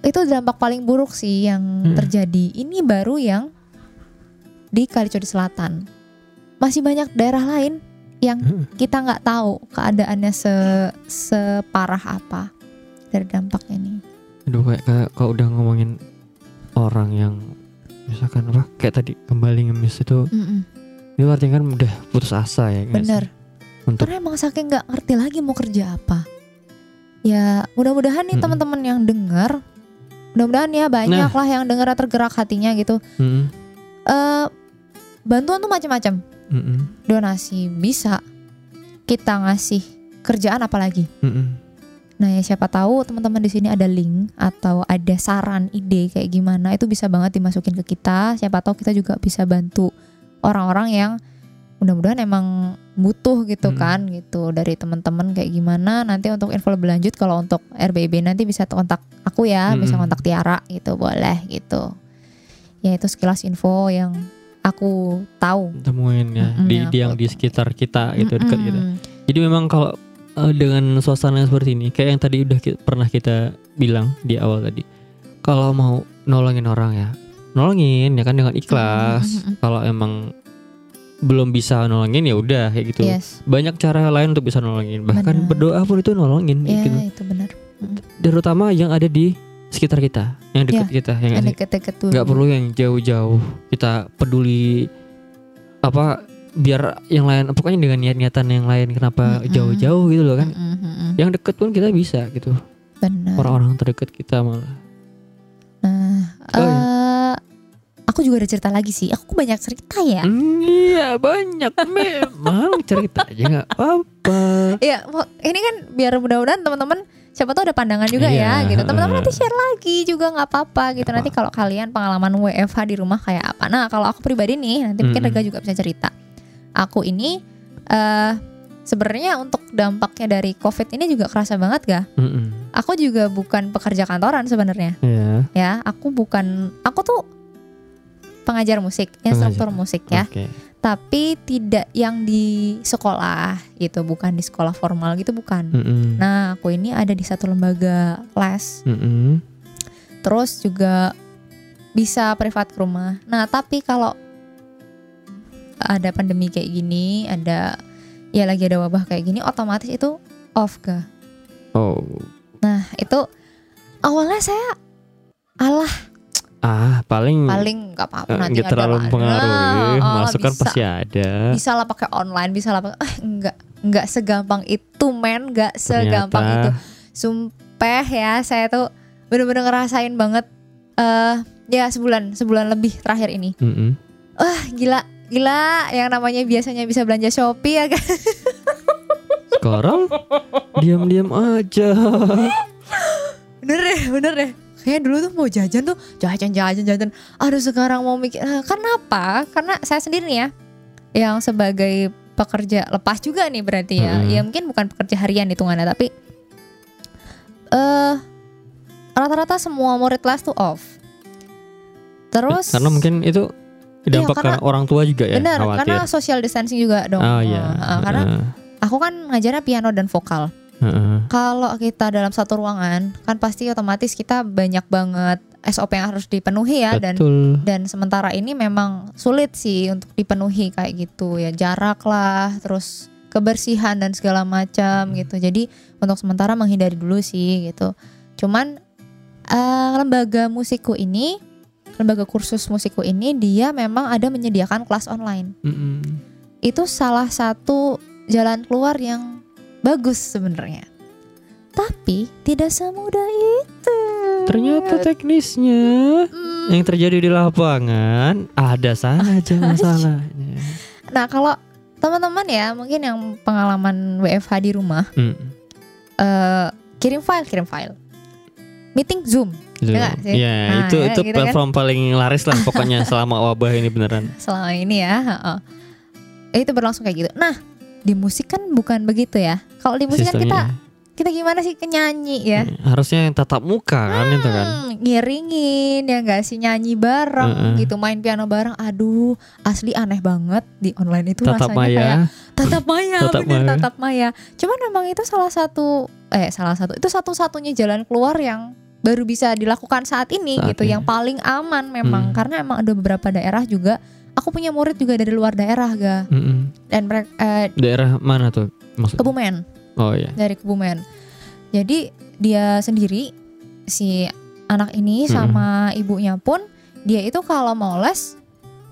itu dampak paling buruk sih yang Hmm. terjadi. Ini baru yang di Kalicodi Selatan. Masih banyak daerah lain yang Hmm. kita nggak tahu keadaannya se separah apa dari dampak ini. Aduh kayak, kayak kalau udah ngomongin orang yang misalkan apa kayak tadi kembali ngemis itu Mm-mm. Itu artinya kan udah putus asa ya? Bener. untuk Karena emang saking nggak ngerti lagi mau kerja apa. Ya mudah-mudahan nih Mm-mm. teman-teman yang dengar, mudah-mudahan ya banyak Nah. lah yang dengar tergerak hatinya gitu. Mm-mm, Eh bantuan tuh macam-macam. mm-mm, Donasi bisa kita ngasih kerjaan apalagi. mm-mm. Nah ya siapa tahu teman-teman di sini ada link atau ada saran ide kayak gimana itu bisa banget dimasukin ke kita. Siapa tahu kita juga bisa bantu orang-orang yang mudah-mudahan emang butuh gitu Hmm. kan gitu dari teman-teman kayak gimana. Nanti untuk info lebih lanjut kalau untuk RBB nanti bisa kontak aku ya, bisa Hmm. kontak Tiara gitu boleh gitu. Ya itu sekilas info yang aku tahu. temuin ya Mm-mm, di, ya, di yang di sekitar kita gitu dekat kita jadi memang kalau eh, dengan suasana yang seperti ini kayak yang tadi udah ki- pernah kita bilang di awal tadi kalau mau nolongin orang ya nolongin ya kan dengan ikhlas Mm-mm. kalau emang belum bisa nolongin ya udah kayak gitu Yes. banyak cara lain untuk bisa nolongin bahkan Benar. berdoa pun itu nolongin Ya gitu itu benar. terutama yang ada di sekitar kita yang dekat kita yang deket-deket dulu. nggak perlu yang jauh-jauh kita peduli apa biar yang lain pokoknya dengan niat-niatan yang lain kenapa Mm-mm. jauh-jauh gitu loh kan mm-mm. yang deket pun kita bisa gitu Benar. orang-orang terdekat kita malah Nah, Oh, iya. eh, aku juga ada cerita lagi sih. Aku banyak cerita ya. Hmm, iya banyak memang cerita aja nggak apa-apa Iya, ini kan biar mudah-mudahan teman-teman siapa tahu ada pandangan juga Iya, ya, gitu. Teman-teman nanti share lagi juga nggak apa-apa gitu. Nggak Nanti kalau kalian pengalaman WFH di rumah kayak apa? Nah, kalau aku pribadi nih, nanti mungkin Mm-mm. Rega juga bisa cerita. Aku ini eh sebenarnya untuk dampaknya dari COVID ini juga kerasa banget gak? Mm-mm. Aku juga bukan pekerja kantoran sebenarnya. ya Ya, aku bukan aku tuh pengajar musik, instruktur musik ya. oke tapi tidak yang di sekolah gitu, bukan di sekolah formal gitu bukan. Mm-mm. Nah, aku ini ada di satu lembaga les, Mm-mm. terus juga bisa privat ke rumah. Nah, tapi kalau ada pandemi kayak gini, ada ya lagi ada wabah kayak gini, otomatis itu off ke. oh Nah, itu awalnya saya alah ah paling paling nggak apa-apa eh, nanti nggak terlalu lah. mempengaruhi Nah, oh, masukan bisa. pasti ada bisa lah pakai online bisa lah pakai eh, enggak enggak segampang itu men enggak segampang itu Ternyata. sumpah ya saya tuh bener-bener ngerasain banget eh ya sebulan sebulan lebih terakhir ini Mm-mm. wah gila gila yang namanya biasanya bisa belanja shopee ya kan? Sekarang? Diam-diam aja. Bener deh bener deh. Kayak dulu tuh mau jajan tuh jajan jajan jajan. Aduh sekarang mau mikir eh, karena apa? Karena saya sendiri nih ya yang sebagai pekerja lepas juga nih berarti ya. Mm-mm. ya mungkin bukan pekerja harian hitungannya tapi eh rata-rata semua murid les tuh off. Terus karena mungkin itu dampak karena- karena orang tua juga ya bener khawatir. karena social distancing juga dong. Oh iya. Eh, karena Heeh. aku kan ngajarnya piano dan vokal. Heeh. kalau kita dalam satu ruangan kan pasti otomatis kita banyak banget SOP yang harus dipenuhi ya dan betul. dan sementara ini memang sulit sih untuk dipenuhi kayak gitu ya. Jarak lah terus kebersihan dan segala macam Hmm. gitu. Jadi untuk sementara menghindari dulu sih gitu. Cuman eh, lembaga musikku ini lembaga kursus musikku ini dia memang ada menyediakan kelas online. Mm-mm. itu salah satu jalan keluar yang bagus sebenarnya. Tapi tidak semudah itu. Ternyata teknisnya Hmm, yang terjadi di lapangan ada saja masalahnya. Nah kalau teman-teman ya mungkin yang pengalaman WFH di rumah Mm. eh kirim file kirim file. Meeting zoom Gitu. Ya sih? Ya, Nah, itu ya itu gitu kan. platform paling laris lah pokoknya selama wabah ini beneran. selama ini ya heeh. Eh, itu berlangsung kayak gitu nah di musik kan bukan begitu ya kalau di musik kan kita Sistemnya. kita gimana sih nyanyi ya Ya, Harusnya yang tatap muka kan itu kan. Hmm, ngiringin ya nggak sih nyanyi bareng Heeh. gitu main piano bareng aduh asli aneh banget di online itu Tatap rasanya kayak maya. tatap maya Tatap bener maya. tatap maya cuman memang itu salah satu eh salah satu itu satu-satunya jalan keluar yang baru bisa dilakukan saat ini Saat gitu ini. yang paling aman memang Hmm. karena emang ada beberapa daerah juga aku punya murid juga dari luar daerah ga Mm-mm. dan mereka eh, Daerah mana tuh maksudnya? Kebumen Oh iya. dari Kebumen jadi dia sendiri si anak ini Mm-mm. sama ibunya pun dia itu kalau mau les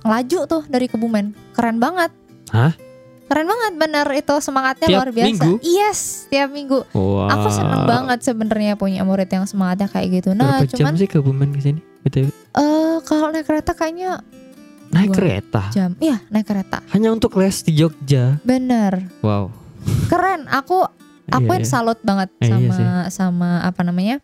ngelaju tuh dari Kebumen keren banget Hah? Keren banget bener itu semangatnya Tiap luar biasa minggu? yes tiap minggu Wow. Aku seneng banget sebenarnya punya murid yang semangatnya kayak gitu. Nah, Berapa cuman jam sih ke Bumen ke sini? Eh kalau naik kereta kayaknya Naik kereta. jam. Iya, naik kereta. Hanya untuk les di Jogja. Bener. Wow. Keren. Aku aku Iya, yang iya. salut banget Eh, iya sama sih. sama apa namanya?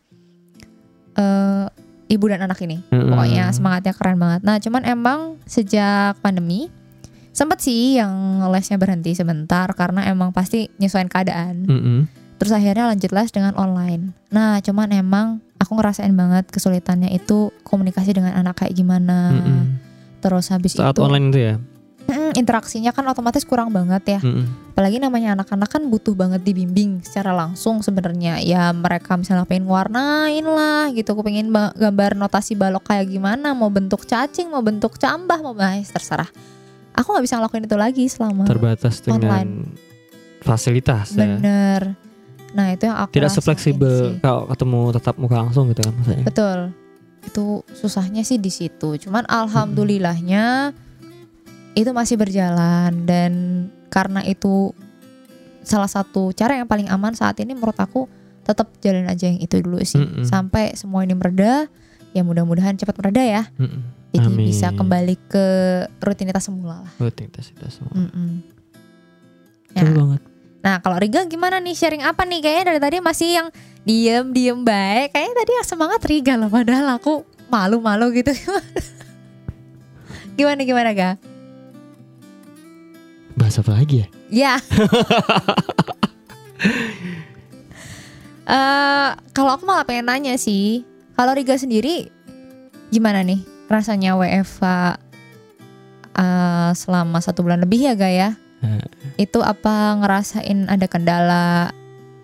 eh ibu dan anak ini. Mm-mm. Pokoknya semangatnya keren banget. Nah, cuman emang sejak pandemi sempet sih yang lesnya berhenti sebentar karena emang pasti nyesuaiin keadaan. Mm-mm. Terus akhirnya lanjut les dengan online. Nah, cuman emang aku ngerasain banget kesulitannya itu komunikasi dengan anak kayak gimana. Mm-mm. Terus habis Saat itu online itu ya. mm, interaksinya kan otomatis kurang banget ya. Mm-mm. Apalagi namanya anak-anak kan butuh banget dibimbing secara langsung sebenarnya. Ya mereka misalnya pengen warnain lah gitu, aku pengen ba- gambar notasi balok kayak gimana, mau bentuk cacing, mau bentuk cambah, mau bahas terserah. Aku nggak bisa ngelakuin itu lagi selama Terbatas dengan Online. fasilitas ya. bener. Nah itu yang aku Tidak sefleksibel sih. kalau ketemu tetap muka langsung gitu kan maksudnya. Betul. Itu susahnya sih di situ. Cuman alhamdulillahnya itu masih berjalan dan karena itu salah satu cara yang paling aman saat ini menurut aku tetap jalan aja yang itu dulu sih Mm-mm. sampai semua ini mereda. Ya mudah-mudahan cepat mereda ya. Mm-mm. Jadi Amin. bisa kembali ke rutinitas semula lah. Rutinitas kita semua. Mm-mm. Betul Ya. banget. Nah kalau Riga gimana nih sharing apa nih? Kayaknya dari tadi masih yang diem diem baik. Kayaknya tadi yang semangat Riga loh. Padahal aku malu-malu gitu. gimana gimana ga? Bahasa apa lagi ya? Ya. Eh, kalau aku malah pengen nanya sih, kalau Riga sendiri gimana nih rasanya WFH eh, selama satu bulan lebih ya Ga ya? Eh. Itu apa ngerasain ada kendala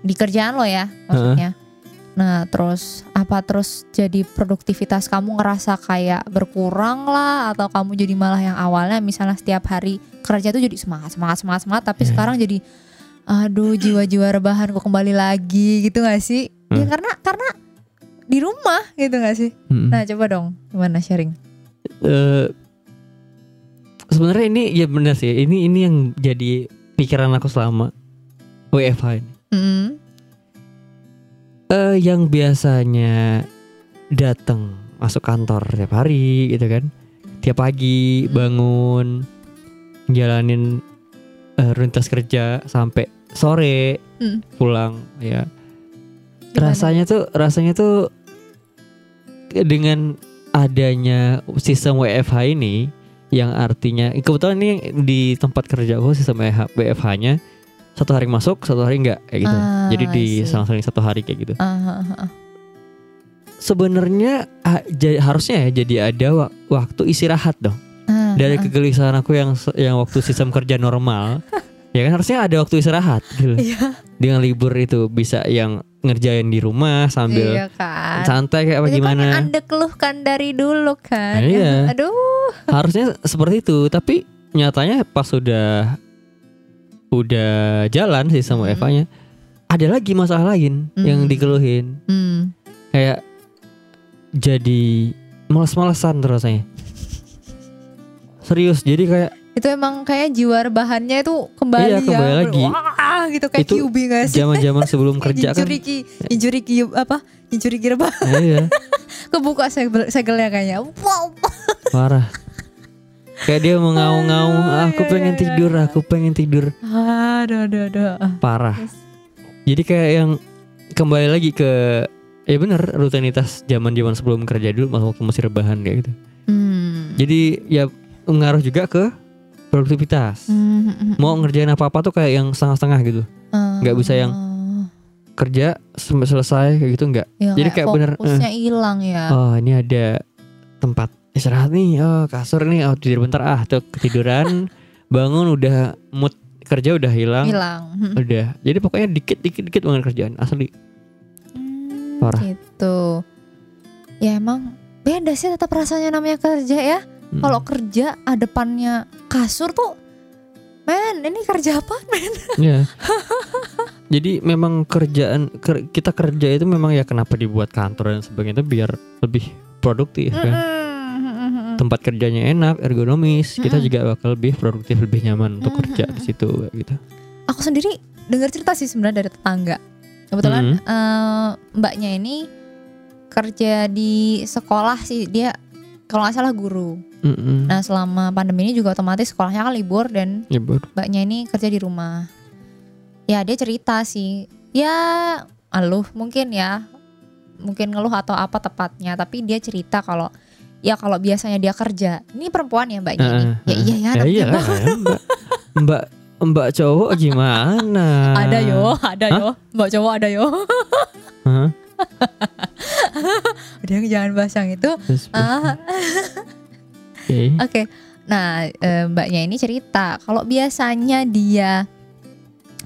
di kerjaan lo ya maksudnya? Nah terus apa terus jadi produktivitas kamu ngerasa kayak berkurang lah atau kamu jadi malah yang awalnya misalnya setiap hari kerja tuh jadi semangat semangat semangat semangat tapi Ya. sekarang jadi aduh jiwa-jiwa rebahan kok kembali lagi gitu gak sih? Ya Hmm. karena karena di rumah gitu gak sih? Mm-mm. Nah coba dong gimana sharing? Eh, sebenarnya ini ya benar sih. Ini ini yang jadi pikiran aku selama WFH ini. Mm, Eh, yang biasanya datang masuk kantor tiap hari gitu kan. Tiap pagi Hmm. bangun jalanin eh, rutinitas kerja sampai sore Hmm. pulang ya. Gimana? Rasanya tuh rasanya tuh dengan adanya sistem WFH ini yang artinya kebetulan ini di tempat kerja aku sistem WFH-nya satu hari masuk satu hari enggak kayak gitu. Ah, Jadi di selang-seling satu hari kayak gitu. Ah, ah, ah, ah. Sebenarnya harusnya ya jadi ada wa- waktu istirahat dong. Ah, Dari ah. kegelisahan aku yang yang waktu sistem kerja normal, ya kan harusnya ada waktu istirahat gitu. Iya, Dengan libur itu bisa yang ngerjain di rumah sambil iya kan. santai kayak apa Itu kan yang gimana. anda keluhkan dari dulu kan. Nah, iya. Aduh. harusnya seperti itu tapi nyatanya pas sudah udah jalan sistem Hmm. WFH-nya ada lagi masalah lain yang Hmm. dikeluhin Hmm. kayak jadi malas-malasan terus rasanya serius jadi kayak Itu emang kayak jiwa rebahannya itu kembali Iya, ya. kembali lagi. Wah, gitu kayak Itu QB gak sih? zaman-zaman sebelum kerja kan Injuri ki, injuri ki apa? Injuri ki rebah. Nah, iya Kebuka segel, segelnya kayaknya. Wow. parah kayak dia mengaung-ngaung Aduh, aku iya, pengen iya, tidur iya. aku pengen tidur Aduh, aduh, aduh. parah Yes. jadi kayak yang kembali lagi ke ya bener rutinitas zaman zaman sebelum kerja dulu waktu masih rebahan kayak gitu Hmm. jadi ya ngaruh juga ke produktivitas Hmm. mau ngerjain apa apa tuh kayak yang setengah-setengah gitu nggak bisa yang kerja sampai selesai kayak gitu nggak Ya, jadi kayak bener, eh. fokusnya hilang ya. oh ini ada tempat istirahat nih oh kasur nih oh tidur bentar ah tuh ketiduran bangun udah mood kerja udah hilang, hilang. Udah. Jadi pokoknya dikit dikit dikit banget kerjaan asli. Hmm, Parah. Gitu. Ya emang beda sih tetap rasanya namanya kerja ya. Mm. Kalau kerja depannya kasur tuh, men ini kerja apa men? Iya. Jadi memang kerjaan ker- kita kerja itu memang ya kenapa dibuat kantor dan sebagainya itu biar lebih produktif kan. Mm-mm. Tempat kerjanya enak, ergonomis, kita Mm-mm. juga bakal lebih produktif, lebih nyaman untuk kerja di situ gitu. Aku sendiri dengar cerita sih sebenarnya dari tetangga. Kebetulan Mm. eh, mbaknya ini kerja di sekolah sih dia kalau nggak salah guru. Mm-mm. Nah selama pandemi ini juga otomatis sekolahnya kan libur dan Ya, baru. mbaknya ini kerja di rumah. Ya dia cerita sih, ya aluh mungkin ya, mungkin ngeluh atau apa tepatnya, tapi dia cerita kalau ya kalau biasanya dia kerja, ini perempuan ya mbaknya ini, Heeh, ya iya ya, Ya namanya iya mbak. ya, mbak, mbak mbak cowok gimana? ada yo, ada yo, mbak cowok ada yo. Hah? Udah jangan bahas yang itu. Oke. Oke, nah eh, mbaknya ini cerita kalau biasanya dia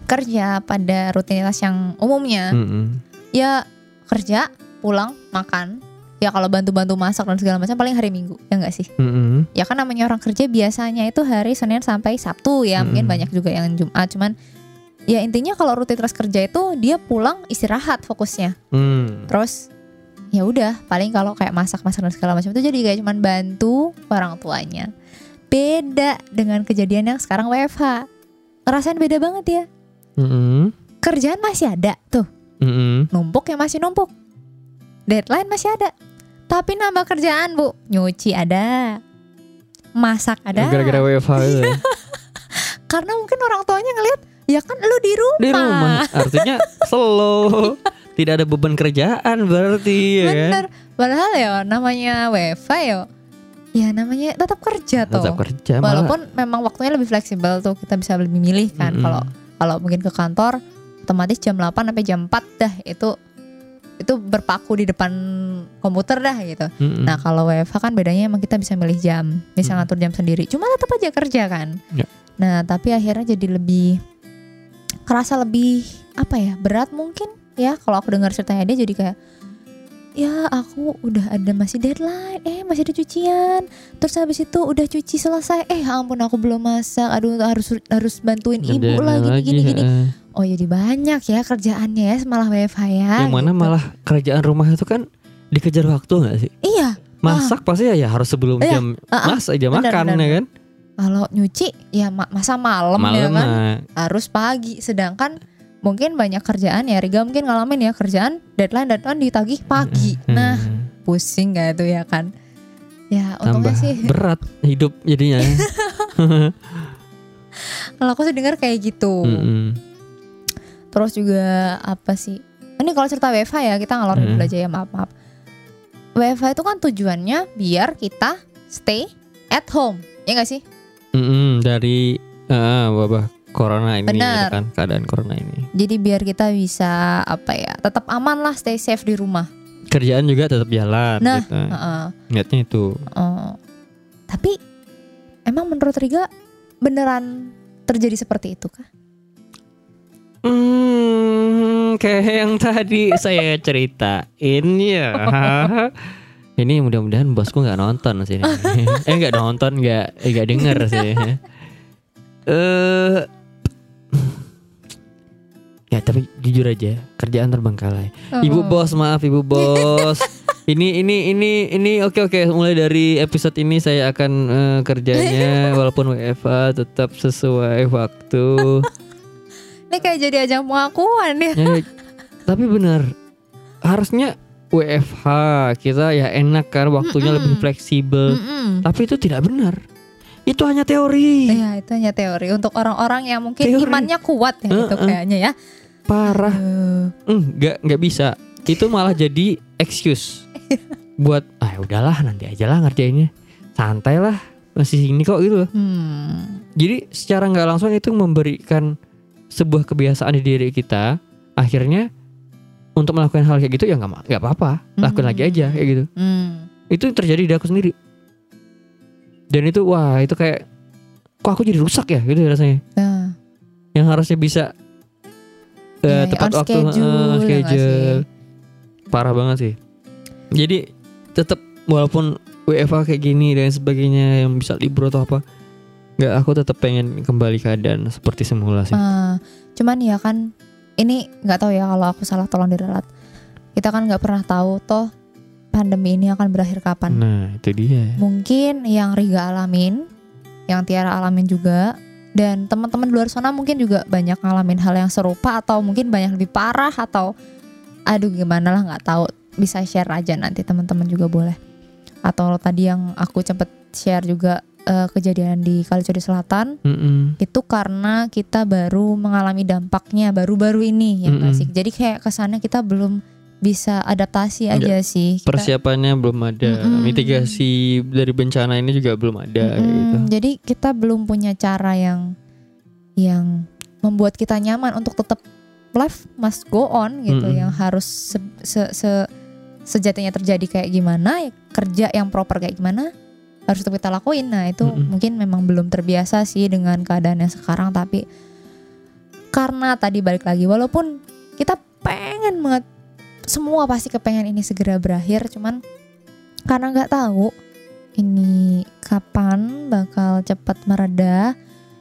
kerja pada rutinitas yang umumnya, Mm-mm. ya kerja, pulang, makan. Ya kalau bantu-bantu masak dan segala macam paling hari Minggu, ya enggak sih? Mm-mm. Ya kan namanya orang kerja biasanya itu hari Senin sampai Sabtu ya, mungkin Mm-mm. banyak juga yang Jumat, cuman ya intinya kalau rutinitas kerja itu dia pulang istirahat fokusnya. Mm. Terus ya udah paling kalau kayak masak-masak dan segala macam itu jadi kayak cuman bantu orang tuanya. Beda dengan kejadian yang sekarang WFH. Ngerasain beda banget ya. Mm-mm. Kerjaan masih ada tuh, Mm-mm. numpuk ya masih numpuk. Deadline masih ada. Tapi nambah kerjaan, Bu. Nyuci ada. Masak ada. Gara-gara WFH itu. ya. Karena mungkin orang tuanya ngelihat ya kan lu di rumah. Di rumah. Artinya slow. Tidak ada beban kerjaan berarti ya kan? Bener. Padahal ya namanya WFH ya. Ya namanya tetap kerja tuh. Tetap kerja malah. Walaupun memang waktunya lebih fleksibel tuh kita bisa lebih milih kan kalau kalau mungkin ke kantor otomatis jam 8 sampai jam 4 dah itu itu berpaku di depan komputer dah gitu. Mm-mm. Nah, kalau WFH kan bedanya emang kita bisa milih jam, bisa Mm. ngatur jam sendiri. Cuma tetap aja kerja kan. Ya. Nah, tapi akhirnya jadi lebih kerasa lebih apa ya? Berat mungkin ya kalau aku dengar ceritanya dia jadi kayak ya aku udah ada masih deadline eh masih ada cucian terus habis itu udah cuci selesai eh ampun aku belum masak aduh harus harus bantuin ibu Kerjaan lagi gini gini gini heeh. oh jadi banyak ya kerjaannya ya malah WFH ya Yang mana gitu. malah kerjaan rumah itu kan dikejar waktu nggak sih? iya Masak pasti ya, ya harus sebelum Iya. jam Ah, ah. masak jam makan ya kan? kalau nyuci ya ma- masa malam, ya Malam kan mah. harus pagi sedangkan mungkin banyak kerjaan ya Riga mungkin ngalamin ya kerjaan deadline deadline ditagih pagi Hmm. nah pusing gak itu ya kan ya untungnya tambah sih berat hidup jadinya. kalau aku sih dengar kayak gitu Mm-mm. terus juga apa sih ini kalau cerita WFH ya kita ngalor Hmm. dulu aja ya maaf maaf WFH itu kan tujuannya biar kita stay at home ya gak sih Mm-mm, dari eh, wabah corona ini gitu kan keadaan corona ini. jadi biar kita bisa apa ya tetap aman lah stay safe di rumah Kerjaan juga tetap jalan Nah, gitu. Heeh. Niatnya itu. Oh. Tapi emang menurut Riga beneran terjadi seperti itu kah? Hmm, kayak yang tadi saya ceritain ya. Ini mudah-mudahan bosku nggak nonton sih. eh nggak nonton, nggak eh, nggak denger sih. Eh, ya tapi jujur aja kerjaan terbengkalai. Ibu Oh. bos maaf ibu bos. ini ini ini ini oke oke mulai dari episode ini saya akan eh, kerjanya walaupun WFA tetap sesuai waktu. Ini kayak jadi ajang pengakuan ya. Ya, tapi benar harusnya WFH kita ya enak kan waktunya Mm-mm. lebih fleksibel. Mm-mm. Tapi itu tidak benar. Itu hanya teori. Iya itu hanya teori untuk orang-orang yang mungkin Teori. imannya kuat ya itu Uh-uh. kayaknya ya. Parah. Enggak, nggak bisa. Itu malah jadi excuse buat ah udahlah nanti aja lah ngerjainnya. Santai lah. Masih sini kok gitu loh. hmm. Jadi secara nggak langsung itu memberikan sebuah kebiasaan di diri kita. Akhirnya untuk melakukan hal kayak gitu ya nggak nggak apa-apa. Lakuin Hmm. lagi aja kayak gitu. Hmm. Itu terjadi di aku sendiri. Dan itu wah itu kayak kok aku jadi rusak ya gitu rasanya. Nah, harusnya bisa eh, Iya, tepat waktu schedule, nggak schedule. Parah banget sih. Jadi tetap walaupun WFA kayak gini dan sebagainya yang bisa libur atau apa, nggak aku tetap pengen kembali keadaan seperti semula sih. Ah, cuman ya kan ini nggak tahu ya kalau aku salah tolong diralat. Kita kan nggak pernah tahu toh pandemi ini akan berakhir kapan. Nah itu dia. Mungkin yang Riga alamin, yang Tiara alamin juga, dan teman-teman di luar sana mungkin juga banyak ngalamin hal yang serupa atau mungkin banyak lebih parah atau aduh gimana lah nggak tahu bisa share aja nanti teman-teman juga boleh. Atau tadi yang aku cepet share juga eh, kejadian di Kalijodo Selatan Mm-mm. itu karena kita baru mengalami dampaknya baru-baru ini ya nggak Mm-mm. sih. Jadi kayak kesannya kita belum bisa adaptasi aja sih. Kita- Persiapannya belum ada, Mm-mm. mitigasi dari bencana ini juga belum ada Mm-mm. gitu. Jadi kita belum punya cara yang yang membuat kita nyaman untuk tetap life must go on gitu, Mm-mm. yang harus se, se- se- sejatinya terjadi kayak gimana, kerja yang proper kayak gimana harus tetap kita lakuin. Nah itu Mm-mm. mungkin memang belum terbiasa sih dengan keadaan yang sekarang, tapi karena tadi balik lagi, walaupun kita pengen banget semua pasti kepengen ini segera berakhir, cuman karena nggak tahu ini kapan bakal cepat mereda.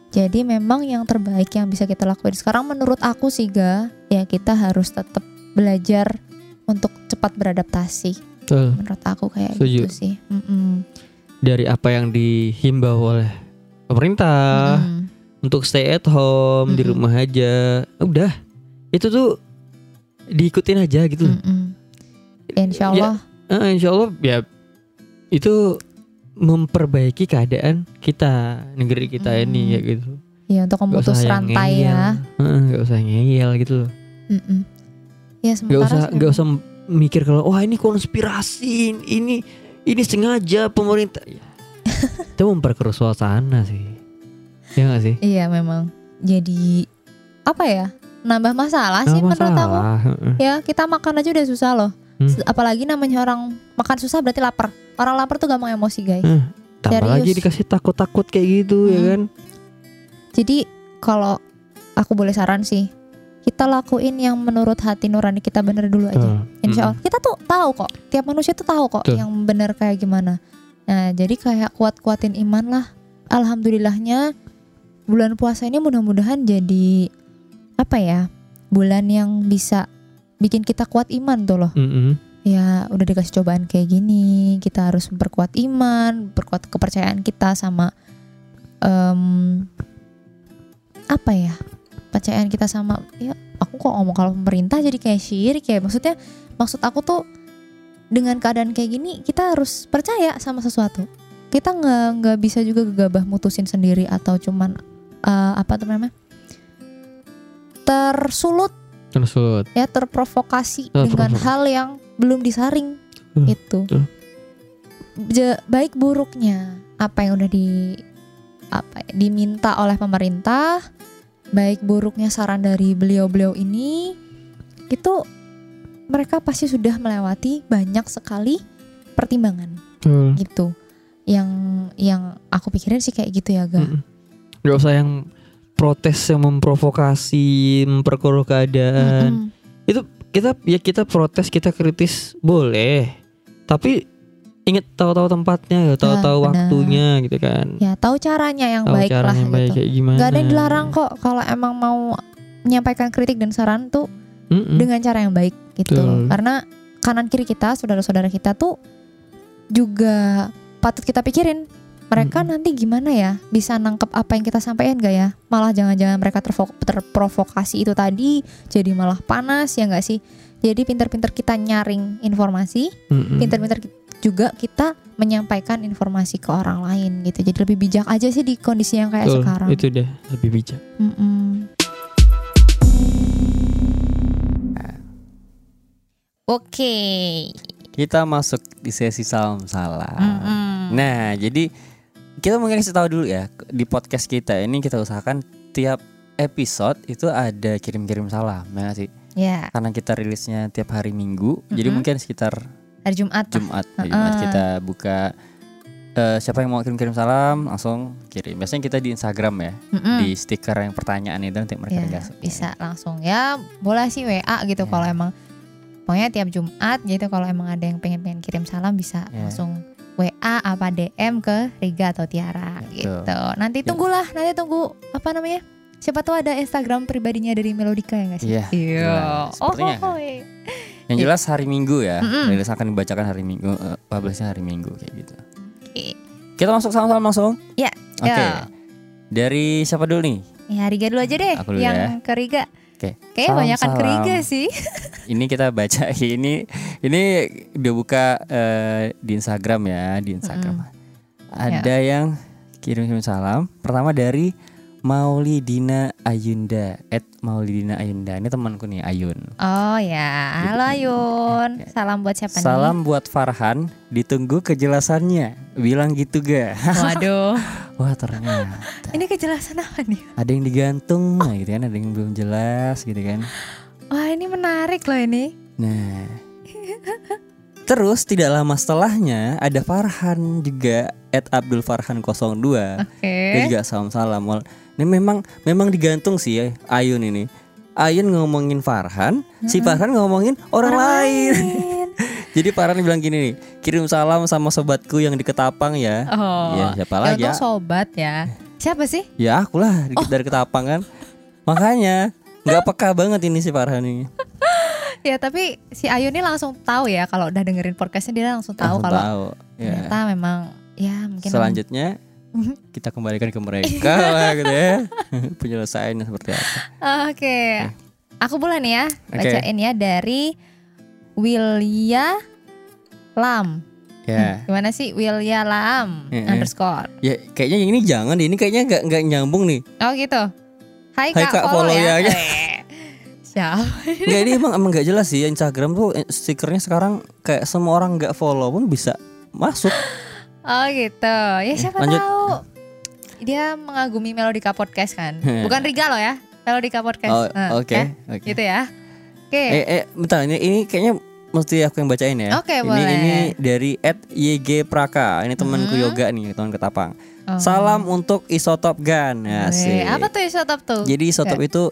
Jadi memang yang terbaik yang bisa kita lakuin sekarang menurut aku sih ga ya kita harus tetap belajar untuk cepat beradaptasi. Betul. Menurut aku kayak Setuju. gitu sih. Mm-mm. Dari apa yang dihimbau oleh pemerintah Mm-mm. untuk stay at home di Mm-mm. rumah aja, udah itu tuh diikutin aja gitu. Mm-mm. Ya, Insya Allah. Eh, insya Allah ya itu memperbaiki keadaan kita negeri kita Hmm. ini ya gitu. Ya, untuk memutus rantai ngeyel. ya. Heeh, nggak usah ngeyel gitu loh. Mm-mm. Ya Nggak usah nggak memang. usah mikir kalau wah ini konspirasi ini ini sengaja pemerintah. Ya. itu memperkeruh suasana sih. Ya nggak sih? Iya memang. Jadi apa ya? Nambah masalah sih Nggak menurut aku. masalah. Ya kita makan aja udah susah loh. Hmm. Apalagi namanya orang makan susah berarti lapar. Orang lapar tuh gampang emosi guys. Hmm. Tambah lagi Serius. dikasih takut-takut kayak gitu ya Hmm. kan? Jadi kalau aku boleh saran sih, kita lakuin yang menurut hati nurani kita bener dulu aja. Tuh. Insya Allah kita tuh tahu kok. Tiap manusia tuh tahu kok Betul. yang bener kayak gimana. Nah jadi kayak kuat-kuatin iman lah. Alhamdulillahnya bulan puasa ini mudah-mudahan jadi apa ya? Bulan yang bisa bikin kita kuat iman tuh loh. Mm-mm. ya udah dikasih cobaan kayak gini kita harus memperkuat iman memperkuat kepercayaan kita sama em, apa ya kepercayaan kita sama ya aku kok ngomong kalau pemerintah jadi kayak syirik ya maksudnya maksud aku tuh dengan keadaan kayak gini kita harus percaya sama sesuatu kita nggak nggak bisa juga gegabah mutusin sendiri atau cuman eh, apa tuh namanya tersulut Tersut. ya terprovokasi Terprovokasi. dengan hal yang belum disaring Betul, itu. Ja- baik buruknya apa yang udah di apa ya, diminta oleh pemerintah baik buruknya saran dari beliau-beliau ini itu mereka pasti sudah melewati banyak sekali pertimbangan gitu yang yang aku pikirin sih kayak gitu ya ga Mm-mm. Nggak usah yang protes yang memprovokasi, memperkeruh keadaan. Mm-mm. Kita ya kita protes, kita kritis boleh. Tapi ingat tahu-tahu tempatnya, tahu-tahu benar. waktunya gitu kan. ya tahu caranya yang tahu baik lah caranya yang baik gitu kayak gimana. Gak ada yang dilarang kok kalau emang mau menyampaikan kritik dan saran tuh Mm-mm. dengan cara yang baik gitu. Betul. Karena kanan kiri kita, saudara-saudara kita tuh juga patut kita pikirin. Mereka Mm-mm. nanti gimana ya bisa nangkep apa yang kita sampaikan gak ya? Malah jangan-jangan mereka terprovokasi itu tadi jadi malah panas ya nggak sih? Jadi pinter-pinter kita nyaring informasi, Mm-mm. pinter-pinter juga kita menyampaikan informasi ke orang lain gitu. Jadi lebih bijak aja sih di kondisi yang kayak Betul, sekarang. Itu deh lebih bijak. Mm-mm. Oke. Kita masuk di sesi salam salam. Mm-mm. Nah, jadi kita mungkin kasih tahu dulu ya di podcast kita ini kita usahakan tiap episode itu ada kirim-kirim salam, ya sih? Ya, Karena kita rilisnya tiap hari Minggu, jadi Mm-mm. mungkin sekitar hari Jumat. Jumat, hari Jumat Uh-uh. kita buka eh, siapa yang mau kirim-kirim salam langsung kirim. Biasanya kita di Instagram ya, Mm-mm. di stiker yang pertanyaan itu nanti mereka Ya, bisa langsung ya boleh sih WA gitu Ya. kalau emang pokoknya tiap Jumat gitu kalau emang ada yang pengen pengen kirim salam bisa Ya. langsung WA apa DM ke Riga atau Tiara Betul. gitu. Nanti tunggulah, nanti tunggu apa namanya? Siapa tahu ada Instagram pribadinya dari Melodika ya nggak sih? Iya, jelas. Oh, oh, oh, iya. Yang jelas hari Minggu ya. Mm-mm. Rilis akan dibacakan hari Minggu, eh, publishnya hari Minggu kayak gitu. Oke. Kita masuk salam-salam langsung. Ya, Oke. ya. Dari siapa dulu nih? Ya Riga dulu aja deh, Aku dulu yang ya. ke Riga. Oke. Kayaknya banyak kan ke Salam-salam. Riga sih. Ini kita baca ini ini udah buka eh, di Instagram ya, di Instagram. Ada Ya. yang kirim-kirim salam. Pertama dari Maulidina Ayunda, at Maulidina Ayunda. Ini temanku nih Ayun. Oh ya, halo Ayun. Salam buat siapa Salam buat Farhan, ditunggu kejelasannya. Bilang gitu ga? nih? Waduh, Wah ternyata ini kejelasan apa nih? ada yang digantung, nah gitu kan, ada yang belum jelas gitu kan. Wah ini menarik loh ini. Nah, terus tidak lama setelahnya ada Farhan juga at Abdul Farhan 02 Oke. Dia juga salam-salam. Wal- Ini memang memang digantung sih ya Ayun ini. Ayun ngomongin Farhan, si Farhan ngomongin orang, lain. Jadi Farhan bilang gini nih, kirim salam sama sobatku yang di Ketapang ya. Oh, Ya, siapa ya lagi ya? sobat ya. Siapa sih? Ya aku lah dikit dari Ketapang kan. Makanya nggak peka banget ini si Farhan ini. Ya tapi si Ayu ini langsung tahu ya kalau udah dengerin podcastnya dia langsung tahu Langsung kalau tahu. Ya. ternyata memang ya mungkin Selanjutnya kita kembalikan ke mereka lah gitu ya. Penyelesaiannya seperti apa. Oke. Aku boleh nih ya bacain ya dari Wilya Lam. Ya. Gimana sih Wilya Lam Eh, eh. underscore. Ya kayaknya ini jangan deh. Ini kayaknya nggak nggak nyambung nih. Oh gitu. Hai, Hai, Kak, Kak, follow, follow ya. ya. Eh, Siapa? Nggak ini emang emang nggak jelas sih Instagram tuh eh, stikernya sekarang kayak semua orang nggak follow pun bisa masuk. Oh gitu. Ya siapa lanjut. tahu. Dia mengagumi Melodika Podcast kan. Bukan Riga loh ya. Melodika Podcast. Oh, Nah, oke, ya. oke. Gitu ya. Oke. Eh eh bentar ini ini kayaknya mesti aku yang bacain ya. Oke, ini, boleh. Ini dari YG Praka. Ini temanku Hmm. yoga nih teman ketapang. Oh. Salam untuk Isotop Gan. Ya, Eh, apa tuh isotop tuh? Jadi Isotop itu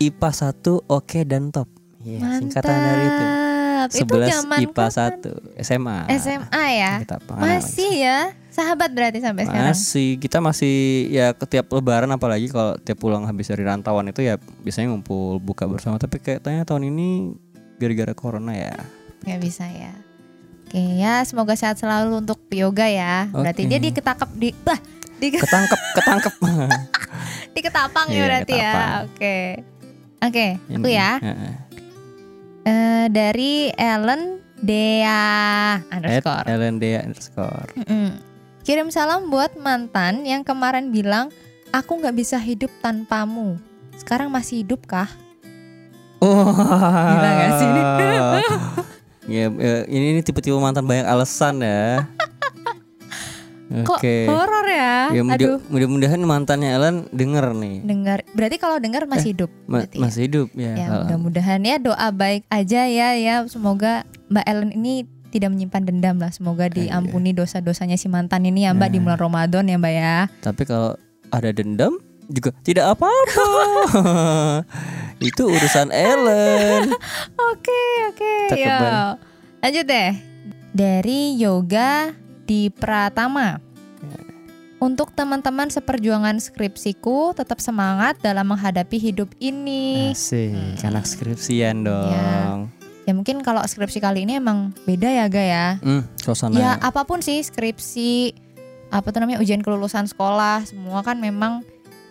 IPA 1 oke dan top. Iya, singkatan dari itu. Mantap. Itu 11 zaman IPA kapan? 1 SMA. SMA ya. Ketapang. Masih ya. Sahabat berarti sampai sekarang. Masih kita masih ya ketiap lebaran apalagi kalau tiap pulang habis dari rantauan itu ya biasanya ngumpul buka bersama tapi kayaknya tahun ini gara-gara corona ya. Nggak bisa ya. Oke ya, semoga sehat selalu untuk yoga ya. Berarti dia diketakap di bah, di Ketangkep ketangkep. di ketapang ya Iya, berarti ya. Oke. Oke, aku Ini, ya. Eh, dari Ellen Dea At underscore. LND underscore. Mm-mm. Kirim salam buat mantan yang kemarin bilang aku nggak bisa hidup tanpamu. Sekarang masih hidup kah? Wah. Gila nggak sih ini? ya, ya, ini, ini tipe-tipe mantan banyak alasan ya. Kok horor ya? Ya mudah, Aduh, mudah-mudahan mantannya Ellen denger nih. dengar. Berarti kalau dengar masih hidup. Eh, Ma- berarti ya? masih hidup ya. Ya mudah-mudahan ya doa baik aja ya ya semoga Mbak Ellen ini tidak menyimpan dendam lah semoga iya. diampuni dosa-dosanya si mantan ini ya Mbak di Nah. bulan Ramadan ya Mbak ya. Tapi kalau ada dendam juga tidak apa-apa. Itu urusan Ellen. Oke oke ya. banget. Lanjut deh dari Yoga di Pratama. Untuk teman-teman seperjuangan skripsiku tetap semangat dalam menghadapi hidup ini. Asik, Hmm. anak skripsian dong. Ya mungkin kalau skripsi kali ini emang beda ya Ga ya. Hmm, suasana. Ya apa pun sih skripsi apa tuh namanya ujian kelulusan sekolah semua kan memang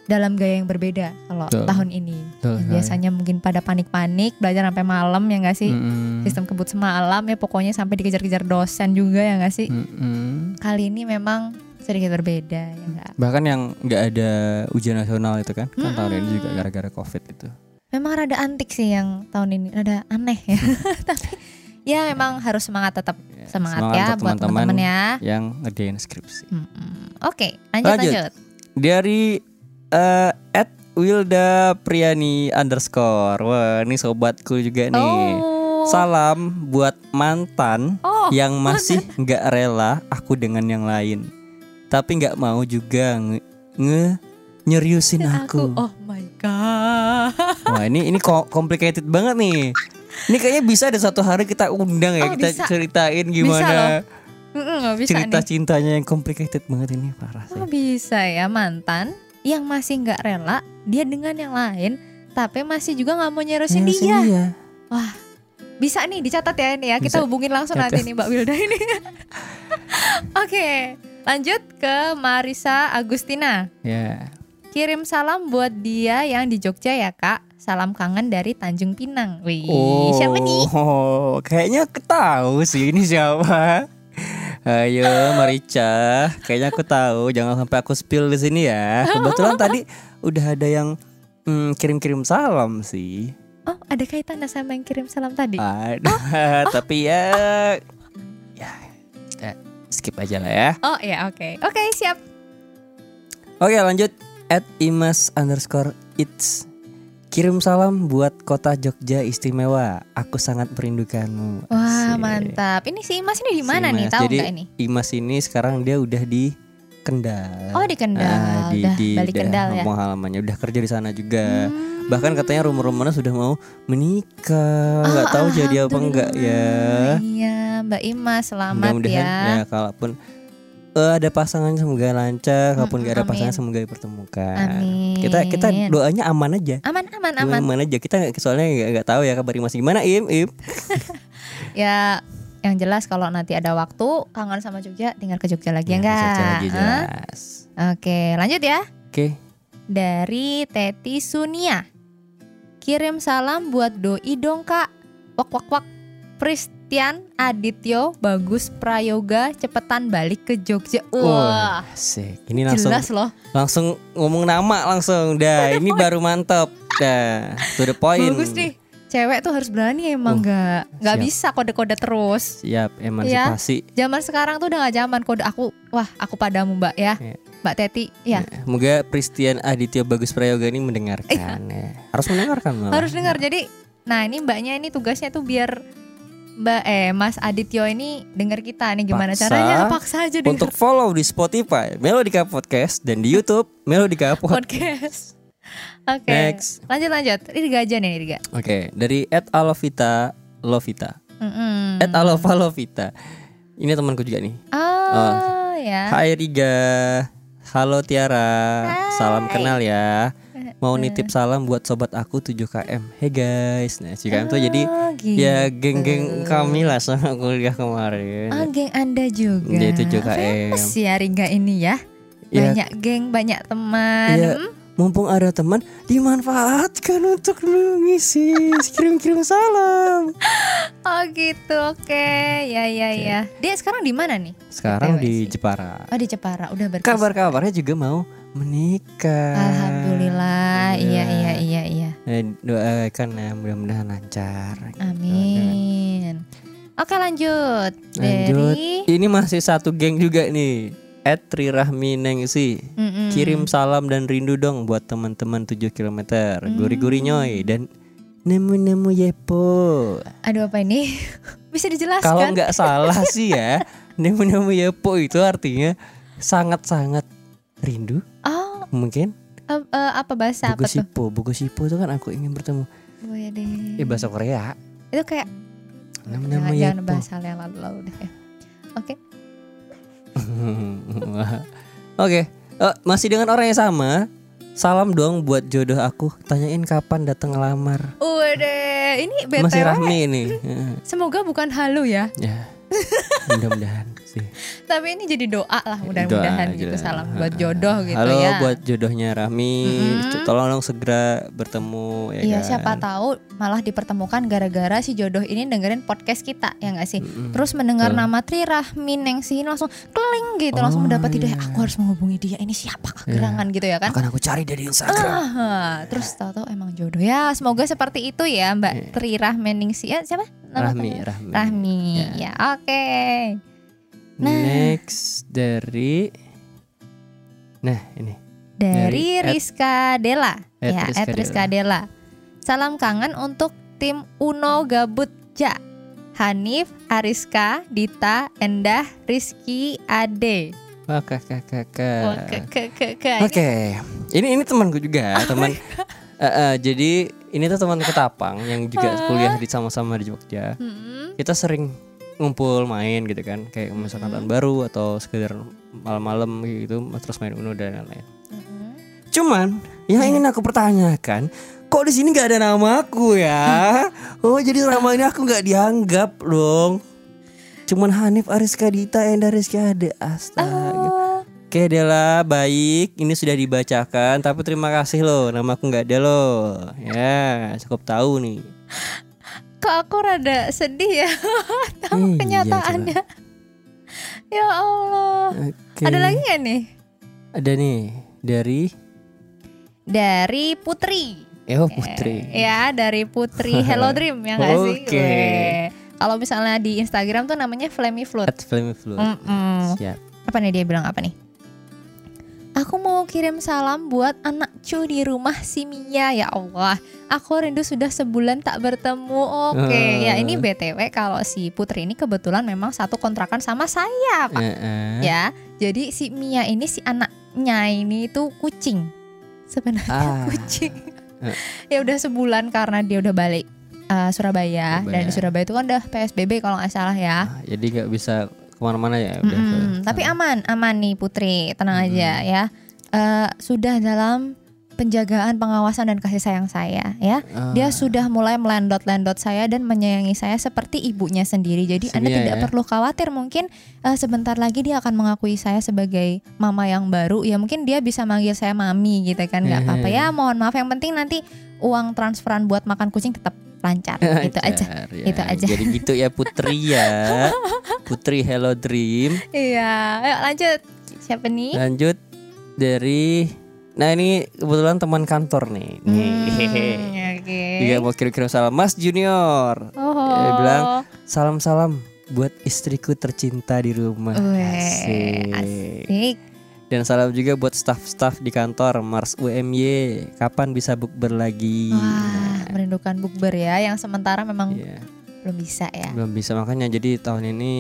dalam gaya yang berbeda kalau Betul. tahun ini. Betul Yang sekali. biasanya mungkin pada panik-panik belajar sampai malam ya nggak sih? Mm-mm. Sistem kebut semalam ya pokoknya sampai dikejar-kejar dosen juga ya nggak sih? Mm-mm. Kali ini memang sedikit berbeda ya nggak? Bahkan yang nggak ada ujian nasional itu kan, kan tahun ini juga gara-gara covid itu. Memang rada antik sih yang tahun ini, rada aneh ya. Tapi ya memang harus semangat tetap Ya, semangat, semangat ya buat teman-teman ya. Yang ngerjain skripsi. Mm-mm. Oke, lanjut Lanjut. lanjut. Dari at Wilda Priani underscore. Wah, ini sobatku juga nih. Oh. Salam buat mantan Oh. yang masih nggak rela aku dengan yang lain, tapi nggak mau juga nge, nge- nyeriusin aku. Oh my god. Wah ini ini complicated banget nih. Ini kayaknya bisa ada satu hari kita undang ya Oh, kita bisa. ceritain loh. gimana bisa cerita nih. cintanya yang complicated banget ini parah sih. Oh bisa ya mantan yang masih nggak rela dia dengan yang lain tapi masih juga nggak mau nyerusin dia. dia. Wah bisa nih dicatat ya ini ya kita Bisa. hubungin langsung nanti nih Mbak Wilda ini. Oke lanjut ke Marisa Agustina. Ya. Kirim salam buat dia yang di Jogja ya kak. Salam kangen dari Tanjung Pinang. Wih siapa nih? Oh, kayaknya aku tahu sih ini siapa. Ayo Marica, kayaknya aku tahu. Jangan sampai aku spill di sini ya. Kebetulan tadi udah ada yang mm, kirim-kirim salam sih. Oh ada kaitannya sama yang kirim salam tadi? Ada, tapi ya, ya, kita skip aja lah ya. Oh ya oke oke siap. Oke lanjut. At imas underscore it's Kirim salam buat kota Jogja istimewa. Aku sangat merindukanmu. Wah Asik. mantap. Ini si Imas ini di Si mana nih? Imas. Tahu nggak ini? Imas ini sekarang dia udah di Kendal. Oh di Kendal, Ah, di, udah di balik daerah Kendal ya. halamannya udah kerja di sana juga. Hmm. Bahkan katanya rumor-rumornya sudah mau menikah. Nggak Oh, tahu jadi apa enggak ya. Iya Mbak Imas selamat Mudah-mudahan ya. ya kalaupun eh, ada pasangan semoga lancar, kalaupun nggak ada amin. pasangan semoga dipertemukan. Amin. Kita kita doanya aman aja. Aman aman aman. aman aja. Kita soalnya nggak nggak tahu ya kabar Imas gimana Im Im. Ya yang jelas kalau nanti ada waktu kangen sama Jogja tinggal ke Jogja lagi ya enggak? bisa lagi jelas. Oke lanjut ya. Oke. Dari Teti Sunia. Kirim salam buat doi dong kak. Wak wak wak. Pristian Adityo Bagus Prayoga cepetan balik ke Jogja. Wah, Asik. Ini langsung jelas loh. langsung ngomong nama langsung. Dah, ini baru mantap. Dah, to the point. Bagus nih. Cewek tuh harus berani emang Uh, nggak nggak bisa kode-kode terus. Siap, emansipasi. Zaman sekarang tuh udah nggak zaman kode aku. Wah, aku padamu Mbak ya. Iya. Mbak Teti, ya. Semoga Pristian Aditya Bagus Prayoga ini mendengarkan ya. Harus mendengarkan malah. Eh. Harus dengar. Jadi, nah ini Mbaknya ini tugasnya tuh biar Mbak eh Mas Adityo ini dengar kita nih gimana Paksa caranya paksa aja dengar Untuk follow di Spotify Melodika Podcast dan di YouTube Melodika Podcast. podcast. Oke. Next. Lanjut lanjut. Ini aja nih Riga. Oke, dari Ed Alovita Lovita. Ed Alova Lovita. Ini temanku juga nih. Oh, ya. Hai Riga. Halo Tiara. Salam Hai. kenal ya. Mau nitip salam buat sobat aku 7KM. Hey guys. Nah, 7KM tuh jadi Oh, gitu. ya geng-geng kami lah sama kuliah kemarin. Oh, geng Anda juga. Dia 7KM. Famous ya Ringga ini ya. Ya, Banyak geng, banyak teman. Iya. Hmm? mumpung ada teman dimanfaatkan untuk lu ngisi kirim-kirim salam. Oh gitu, oke. Ya ya ya. Dia sekarang di mana nih? Sekarang di sih. Jepara. Oh di Jepara, udah berkis. Kabar-kabarnya juga mau menikah. Alhamdulillah. Iya iya iya iya. Eh, doakan ya mudah-mudahan lancar. Amin. Oke lanjut. Lanjut. Dari Ini masih satu geng juga nih. At Tri Rahmi Nengsi. Mm-mm. Kirim salam dan rindu dong buat teman-teman 7 km. Guri-guri nyoy dan nemu-nemu yepo. Aduh apa ini? Bisa dijelaskan? Kalau nggak salah sih ya, nemu-nemu yepo itu artinya sangat-sangat rindu Oh, mungkin. eh, eh, apa bahasa apa tuh? Bogosipo, Bogosipo itu kan aku ingin bertemu. Oh ya deh. Eh bahasa Korea. Itu kayak Nemu-nemu jangan, jangan yepo. bahas hal yang lalu-lalu deh. ya. Oke. Oke, Eh, masih dengan orang yang sama. Salam dong buat jodoh aku. Tanyain kapan datang ngelamar. Udah, ini BTW. Masih Rahmi ini. Semoga bukan halu ya. ya. Mudah-mudahan sih. Tapi ini jadi doa lah mudah-mudahan gitu salam buat jodoh gitu Halo ya. buat jodohnya Rahmi. Mm-mm. Tolong dong segera bertemu ya Iya kan? siapa tahu malah dipertemukan gara-gara si jodoh ini dengerin podcast kita ya nggak sih. Mm-mm. Terus mendengar Betul. nama Tri Rahmi Nengsi ini langsung keling gitu langsung Oh, mendapat ide iya. aku harus menghubungi dia ini siapa kegerangan gitu ya kan. Akan aku cari dari Instagram. Ah, terus tahu-tahu emang jodoh ya semoga seperti itu ya Mbak Iya. Tri Rahmi Nengsi ya siapa Rahmi? Rahmi. Rahmi Ya. ya oke. Nah. Next dari Nah, ini. Dari Dari at- Rizka Dela. at ya, Rizka at Rizka Dela. Salam kangen untuk tim Uno Gabut Ja. Hanif, Ariska, Dita, Endah, Rizky, Ade. Wah, kakak kakak. Oh, ke ke ke ke. Oke, ini ini temanku juga, teman. Eh, eh, jadi ini tuh teman ketapang yang juga kuliah di sama-sama di Jogja. Mm-mm. Kita sering ngumpul main gitu kan, kayak misalkan tahun baru atau sekedar malam-malam gitu, terus main Uno dan lain-lain. Mm-mm. Cuman yang ingin aku pertanyakan, kok di sini nggak ada nama aku ya? Oh jadi selama ini aku nggak dianggap dong. Cuman Hanif Ariska Dita Enda Rizky ada astaga. Oh, Oke adalah baik ini sudah dibacakan tapi terima kasih loh nama aku nggak ada loh ya cukup tahu nih kok aku rada sedih ya tahu Iya, kenyataannya. Ya Allah. Oke. Ada lagi nggak nih? ada nih dari Dari Putri. Eo Putri Ya, dari Putri Hello Dream ya nggak sih? Oke. Kalau misalnya di Instagram tuh namanya Flammy Flood. at Flammy Flood Mm-mm. siap Apa nih dia bilang apa nih? Aku mau kirim salam buat anak cu di rumah si Mia ya Allah. Aku rindu sudah sebulan tak bertemu. Oke, Eh. ya ini BTW kalau si Putri ini kebetulan memang satu kontrakan sama saya, Pak. Eh. Ya. Jadi si Mia ini si anaknya ini tuh kucing. Sebenarnya Ah. kucing. Ya udah sebulan karena dia udah balik uh, Surabaya. dan di Surabaya itu kan udah PSBB kalau nggak salah ya. Ah, jadi nggak bisa ke mana-mana ya udah ke Mm-mm. Tapi aman, aman nih Putri, tenang aja ya. Eh, sudah dalam penjagaan, pengawasan dan kasih sayang saya ya. Ah, Dia sudah mulai melendot-lendot saya dan menyayangi saya seperti ibunya sendiri. Jadi Anda tidak ya. perlu khawatir. Mungkin eh, sebentar lagi dia akan mengakui saya sebagai mama yang baru. Ya mungkin dia bisa manggil saya mami gitu kan, nggak apa-apa ya. Mohon maaf. Yang penting nanti uang transferan buat makan kucing tetap lancar. Gitu aja. Ya. Itu aja. Jadi gitu ya Putri ya. Putri Hello Dream. Iya, ayo lanjut. Siapa nih? Lanjut dari Nah ini kebetulan teman kantor nih. Nih. Hmm, Oke. Juga mau kirim-kirim salam Mas Junior. Oh. Dia bilang salam-salam buat istriku tercinta di rumah. Asik. asik. Dan salam juga buat staff-staff di kantor Mars UMY. Kapan bisa bukber lagi? Wah, merindukan bukber ya. Yang sementara memang Iya, belum bisa ya. belum bisa makanya jadi tahun ini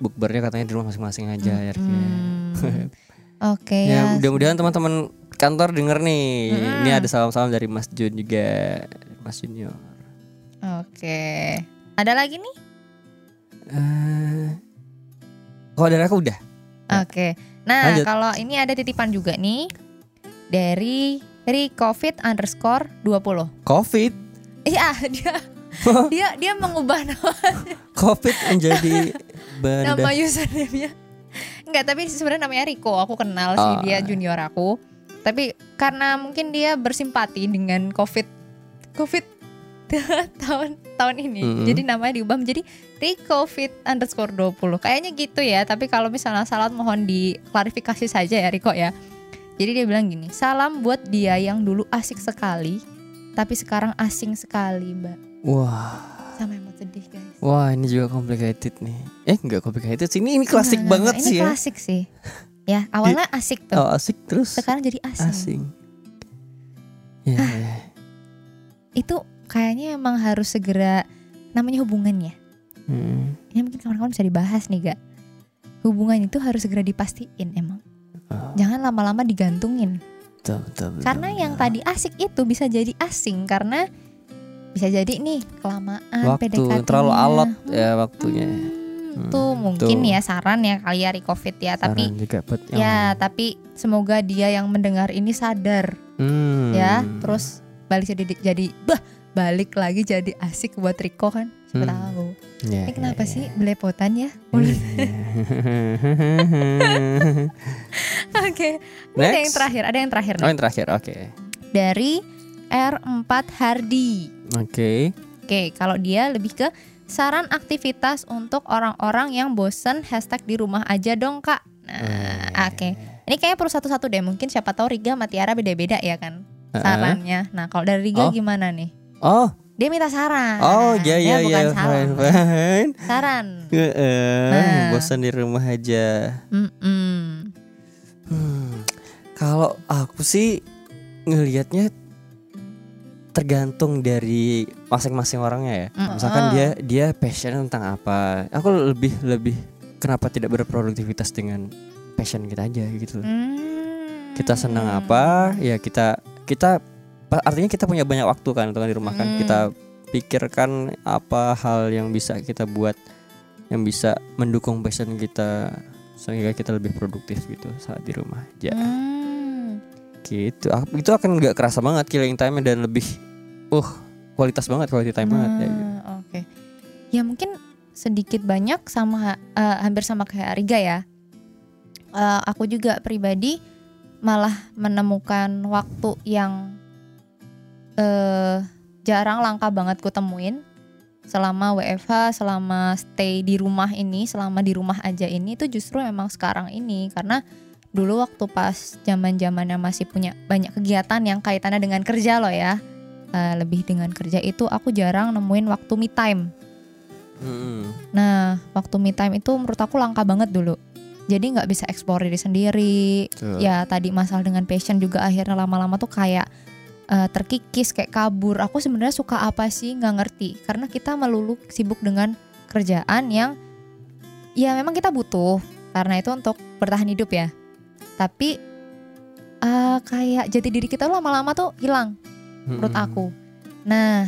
bukbernya katanya di rumah masing-masing aja ya. Hmm. Oke Ya, ya. mudah-mudahan teman-teman kantor denger nih. Mm-mm. Ini ada salam-salam dari Mas Jun juga, Mas Junior. Oke. Ada lagi nih? Eh, kalau dari aku udah. Ya. Oke. Nah, Lanjut. kalau ini ada titipan juga nih dari Recovid underscore 20. Covid, Iya, dia dia dia mengubah nama, Covid menjadi nama banda. username-nya. Enggak, tapi sebenarnya namanya Riko. Aku kenal sih Oh. dia junior aku. Tapi karena mungkin dia bersimpati dengan Covid Covid tahun tahun ini. Mm-mm. Jadi namanya diubah menjadi Ricovid underscore 20. Kayaknya gitu ya. Tapi kalau misalnya salah mohon diklarifikasi saja ya Riko ya. Jadi dia bilang gini, salam buat dia yang dulu asik sekali, tapi sekarang asing sekali, Mbak. Wah, Sama emot sedih guys. wah ini juga complicated nih. Eh enggak complicated sih, ini ini klasik Enggak, banget enggak, sih Ini ya. klasik sih. Ya, awalnya asik tuh. Oh asik terus Sekarang jadi asing. asing. Ya, ya. Itu kayaknya emang harus segera namanya hubungan ya. Hmm. Ini mungkin kawan-kawan bisa dibahas nih, Gak. Hubungan itu harus segera dipastiin emang. Oh, Jangan lama-lama digantungin. betul, betul, betul, Karena yang betul. tadi asik itu bisa jadi asing karena bisa jadi nih kelamaan waktu terlalu alot ya waktunya. Hmm, Hmm, tuh mungkin tuh. ya saran ya kali ya Covid ya, tapi Saran juga buat yang ya tapi semoga dia yang mendengar ini sadar Hmm. ya, terus balik jadi jadi bah balik lagi jadi asik buat Riko kan. Siapa Hmm. tahu. Ya, Ini kenapa ya, sih ya. belepotan ya? Oke. Ini ada yang terakhir, ada yang terakhir Oh nih. yang terakhir, oke, Dari R4 Hardi. oke. Oke, kalau dia lebih ke saran aktivitas untuk orang-orang yang bosen hashtag di rumah aja dong kak. Nah, oke. Ini kayaknya perlu satu-satu deh. Mungkin siapa tahu Riga sama Tiara beda-beda ya kan sarannya. Nah, kalau dari Riga Oh. gimana nih? Oh, Dia minta saran. oh ya ya bukan ya, saran. fine, fine. Saran. Heeh, Nah. bosan di rumah aja. Mm-mm. Hmm, kalau aku sih ngelihatnya tergantung dari masing-masing orangnya ya. Mm. Misalkan Mm. dia dia passion tentang apa. Aku lebih lebih kenapa tidak berproduktivitas dengan passion kita aja gitu. Hmm. Kita senang apa, ya kita kita artinya kita punya banyak waktu kan untuk di rumah kan. Hmm. Kita pikirkan apa hal yang bisa kita buat yang bisa mendukung passion kita sehingga kita lebih produktif gitu saat di rumah aja. Hmm. Gitu. Itu akan nggak kerasa banget killing time dan lebih uh kualitas banget quality time banget ya. gitu. Hmm, Oke. Ya mungkin sedikit banyak sama eh, hampir sama kayak Riga ya. Eh, aku juga pribadi malah menemukan waktu yang eh jarang langka banget ku temuin selama WFH, selama stay di rumah ini, selama di rumah aja ini itu justru memang sekarang ini karena dulu waktu pas zaman-zamannya masih punya banyak kegiatan yang kaitannya dengan kerja loh ya. Eh, lebih dengan kerja itu aku jarang nemuin waktu me time. Mm-mm. Nah, waktu me time itu menurut aku langka banget dulu. Jadi nggak bisa eksplor diri sendiri. Betul. Ya tadi masalah dengan passion juga akhirnya lama-lama tuh kayak eh, terkikis, kayak kabur. Aku sebenarnya suka apa sih nggak ngerti. Karena kita melulu sibuk dengan kerjaan yang ya memang kita butuh. Karena itu untuk bertahan hidup ya. Tapi eh, kayak jati diri kita lama-lama tuh hilang menurut Mm-mm. aku. Nah,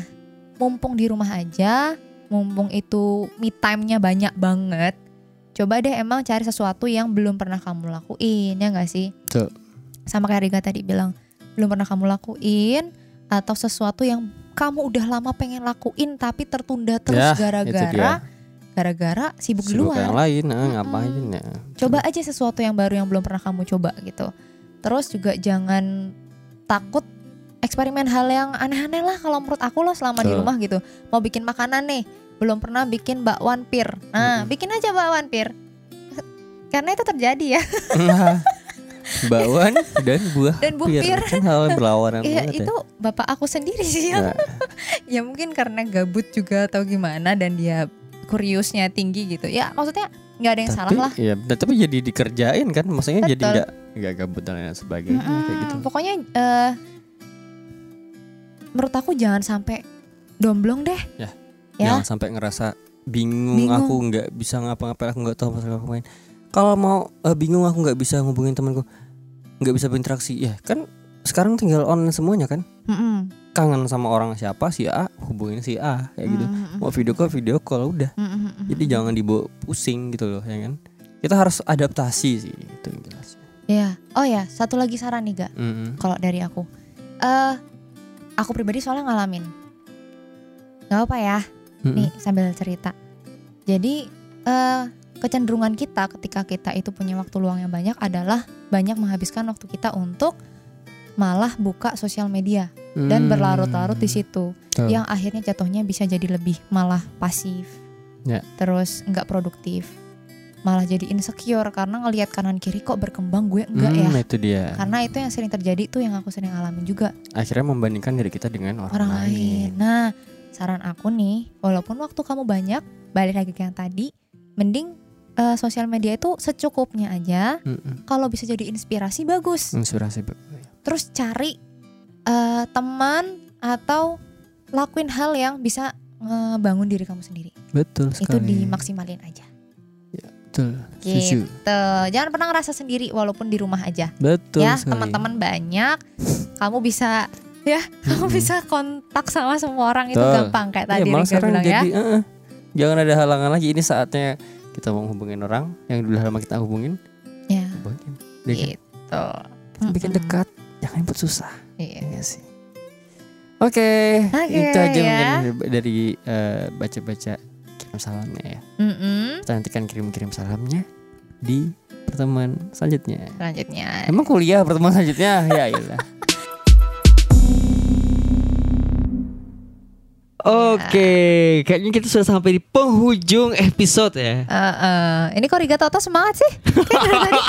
mumpung di rumah aja, mumpung itu me time-nya banyak banget, coba deh emang cari sesuatu yang belum pernah kamu lakuin, ya nggak sih? Betul. Sama kayak Riga tadi bilang, belum pernah kamu lakuin atau sesuatu yang kamu udah lama pengen lakuin tapi tertunda terus Ya, itu gara-gara gara-gara sibuk, di Sibuk luar. yang lain, nah, Mm-mm. ngapain ya? Coba aja sesuatu yang baru yang belum pernah kamu coba gitu. Terus juga jangan takut eksperimen hal yang aneh-aneh lah kalau menurut aku loh selama di Betul. rumah gitu. Mau bikin makanan nih, belum pernah bikin bakwan pir. Nah, Mm-mm. bikin aja bakwan pir. Karena itu terjadi ya. Bakwan dan buah Dan buah pir. kan hal yang berlawanan Iya, banget itu bapak aku sendiri sih ya. ya mungkin karena gabut juga atau gimana dan dia kuriusnya tinggi gitu. Ya, maksudnya nggak ada yang tapi, salah lah. Iya, tapi jadi dikerjain kan, maksudnya jadi Betul. nggak nggak gabut dan lain sebagainya kayak Mm-mm, gitu. Pokoknya eh, menurut aku jangan sampai domblong deh. Ya, Ya. Jangan sampai ngerasa bingung, Bingung. aku nggak bisa ngapa-ngapain, aku nggak tahu apa main. Kalau mau eh, bingung aku nggak bisa ngubungin temanku, nggak bisa berinteraksi, ya kan sekarang tinggal online semuanya kan. Mm-mm. Kangen sama orang siapa si A, hubungin si A kayak gitu. Mm-mm. Mau video call, video call udah. Mm-mm. Jadi jangan dibawa pusing gitu loh, ya kan. Kita harus adaptasi sih itu yang jelas. Ya. Oh ya, satu lagi saran nih gak Mm-mm. kalau dari aku. Eh, aku pribadi soalnya ngalamin. Gak apa ya, Mm-mm. nih sambil cerita. Jadi eh kecenderungan kita ketika kita itu punya waktu luang yang banyak adalah banyak menghabiskan waktu kita untuk malah buka sosial media dan Hmm. berlarut-larut di situ. Betul. Yang akhirnya jatuhnya bisa jadi lebih malah pasif. Ya. Terus nggak produktif. Malah jadi insecure karena ngelihat kanan kiri kok berkembang gue enggak ya. Hmm, itu dia. Karena itu yang sering terjadi tuh yang aku sering alamin juga Akhirnya membandingkan diri kita dengan orang, orang lain. Nah, saran aku nih, walaupun waktu kamu banyak, balik lagi ke yang tadi, mending eh, sosial media itu secukupnya aja. Mm-mm. Kalau bisa jadi inspirasi bagus. Inspirasi. Terus cari eh, teman atau lakuin hal yang bisa ngebangun diri kamu sendiri. Betul Itu sekali. dimaksimalin aja. Betul. Setuju. Gitu. Jangan pernah ngerasa sendiri walaupun di rumah aja. Betul ya, teman-teman banyak. Kamu bisa ya, kamu Mm-mm. bisa kontak sama semua orang itu Betul. gampang kayak Iya, tadi Rika sekarang bilang ya. jadi eh, eh, jangan ada halangan lagi. Ini saatnya kita mau hubungin orang yang dulu lama kita hubungin. Ya, Hubungin. Dia kan gitu. kita bikin dekat, jangan buat susah. Iya. Iya sih. Oke, Oke, itu aja ya. mungkin dari eh, baca-baca kirim salamnya ya. Mm-mm. Kita nantikan kirim-kirim salamnya di pertemuan selanjutnya. Selanjutnya. Emang kuliah pertemuan selanjutnya? ya iyalah. Oke, kayaknya kita sudah sampai di penghujung episode ya. Eh, eh, ini kok Riga Toto semangat sih? Kayak dari tadi,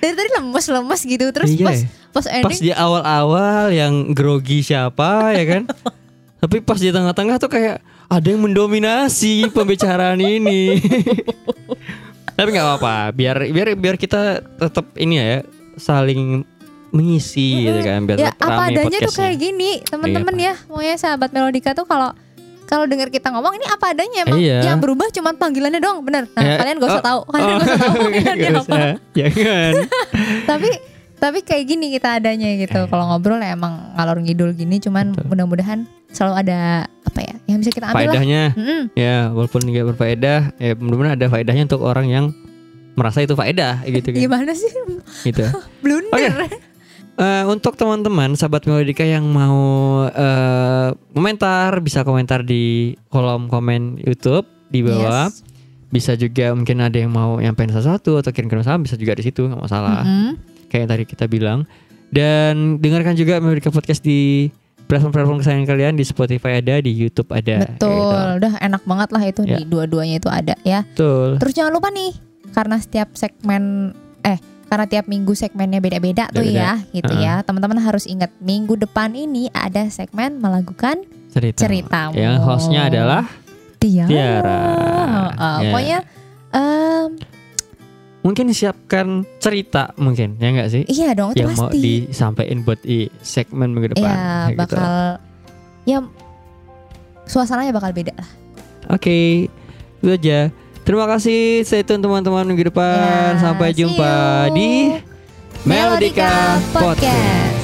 dari tadi lemes-lemes gitu. Terus Iya pas ya. pas Pas ending di awal-awal yang grogi siapa ya kan? Tapi pas di tengah-tengah tuh kayak ada yang mendominasi pembicaraan ini. Tapi nggak apa-apa, biar biar biar kita tetap ini ya saling mengisi gitu kan biar ya apa adanya tuh kayak gini teman-teman ya pokoknya sahabat melodika tuh kalau kalau dengar kita ngomong ini apa adanya emang Iya. yang berubah cuma panggilannya doang bener. Nah Ya, kalian gak usah oh, tahu kalian gak usah tahu panggilannya apa jangan tapi tapi kayak gini kita adanya gitu kalau ngobrol ya emang ngalor ngidul gini cuman mudah-mudahan selalu ada apa ya yang bisa kita ambil lah. Faedahnya. Mm-mm. ya walaupun nggak berfaedah ya mudah-mudahan ada faedahnya untuk orang yang merasa itu faedah gitu kan. Gimana sih? Gitu. Blunder Eh, untuk teman-teman sahabat melodika yang mau eh, komentar bisa komentar di kolom komen YouTube di bawah Yes. bisa juga mungkin ada yang mau nyampein sesuatu atau kirim-kirim salam bisa juga di situ nggak masalah Mm-mm. kayak yang tadi kita bilang dan dengarkan juga Melodika Podcast di platform-platform kesayangan kalian di Spotify ada di YouTube ada betul gitu. udah enak banget lah itu Ya. di dua-duanya itu ada ya betul Terus jangan lupa nih, karena setiap segmen eh karena tiap minggu segmennya beda-beda tuh ya, gitu Heeh. ya. Teman-teman harus ingat minggu depan ini ada segmen melakukan cerita ceritamu. yang hostnya adalah Tiara. Tiara. Heeh, Ya. Pokoknya em, mungkin siapkan cerita mungkin ya nggak sih iya dong yang mau pasti. disampaikan buat di segmen minggu depan Iya, kayak gitu. bakal ya suasananya bakal beda lah. Oke, itu aja. Terima kasih, stay tune teman-teman minggu depan. Ya, Sampai jumpa di Melodika Podcast.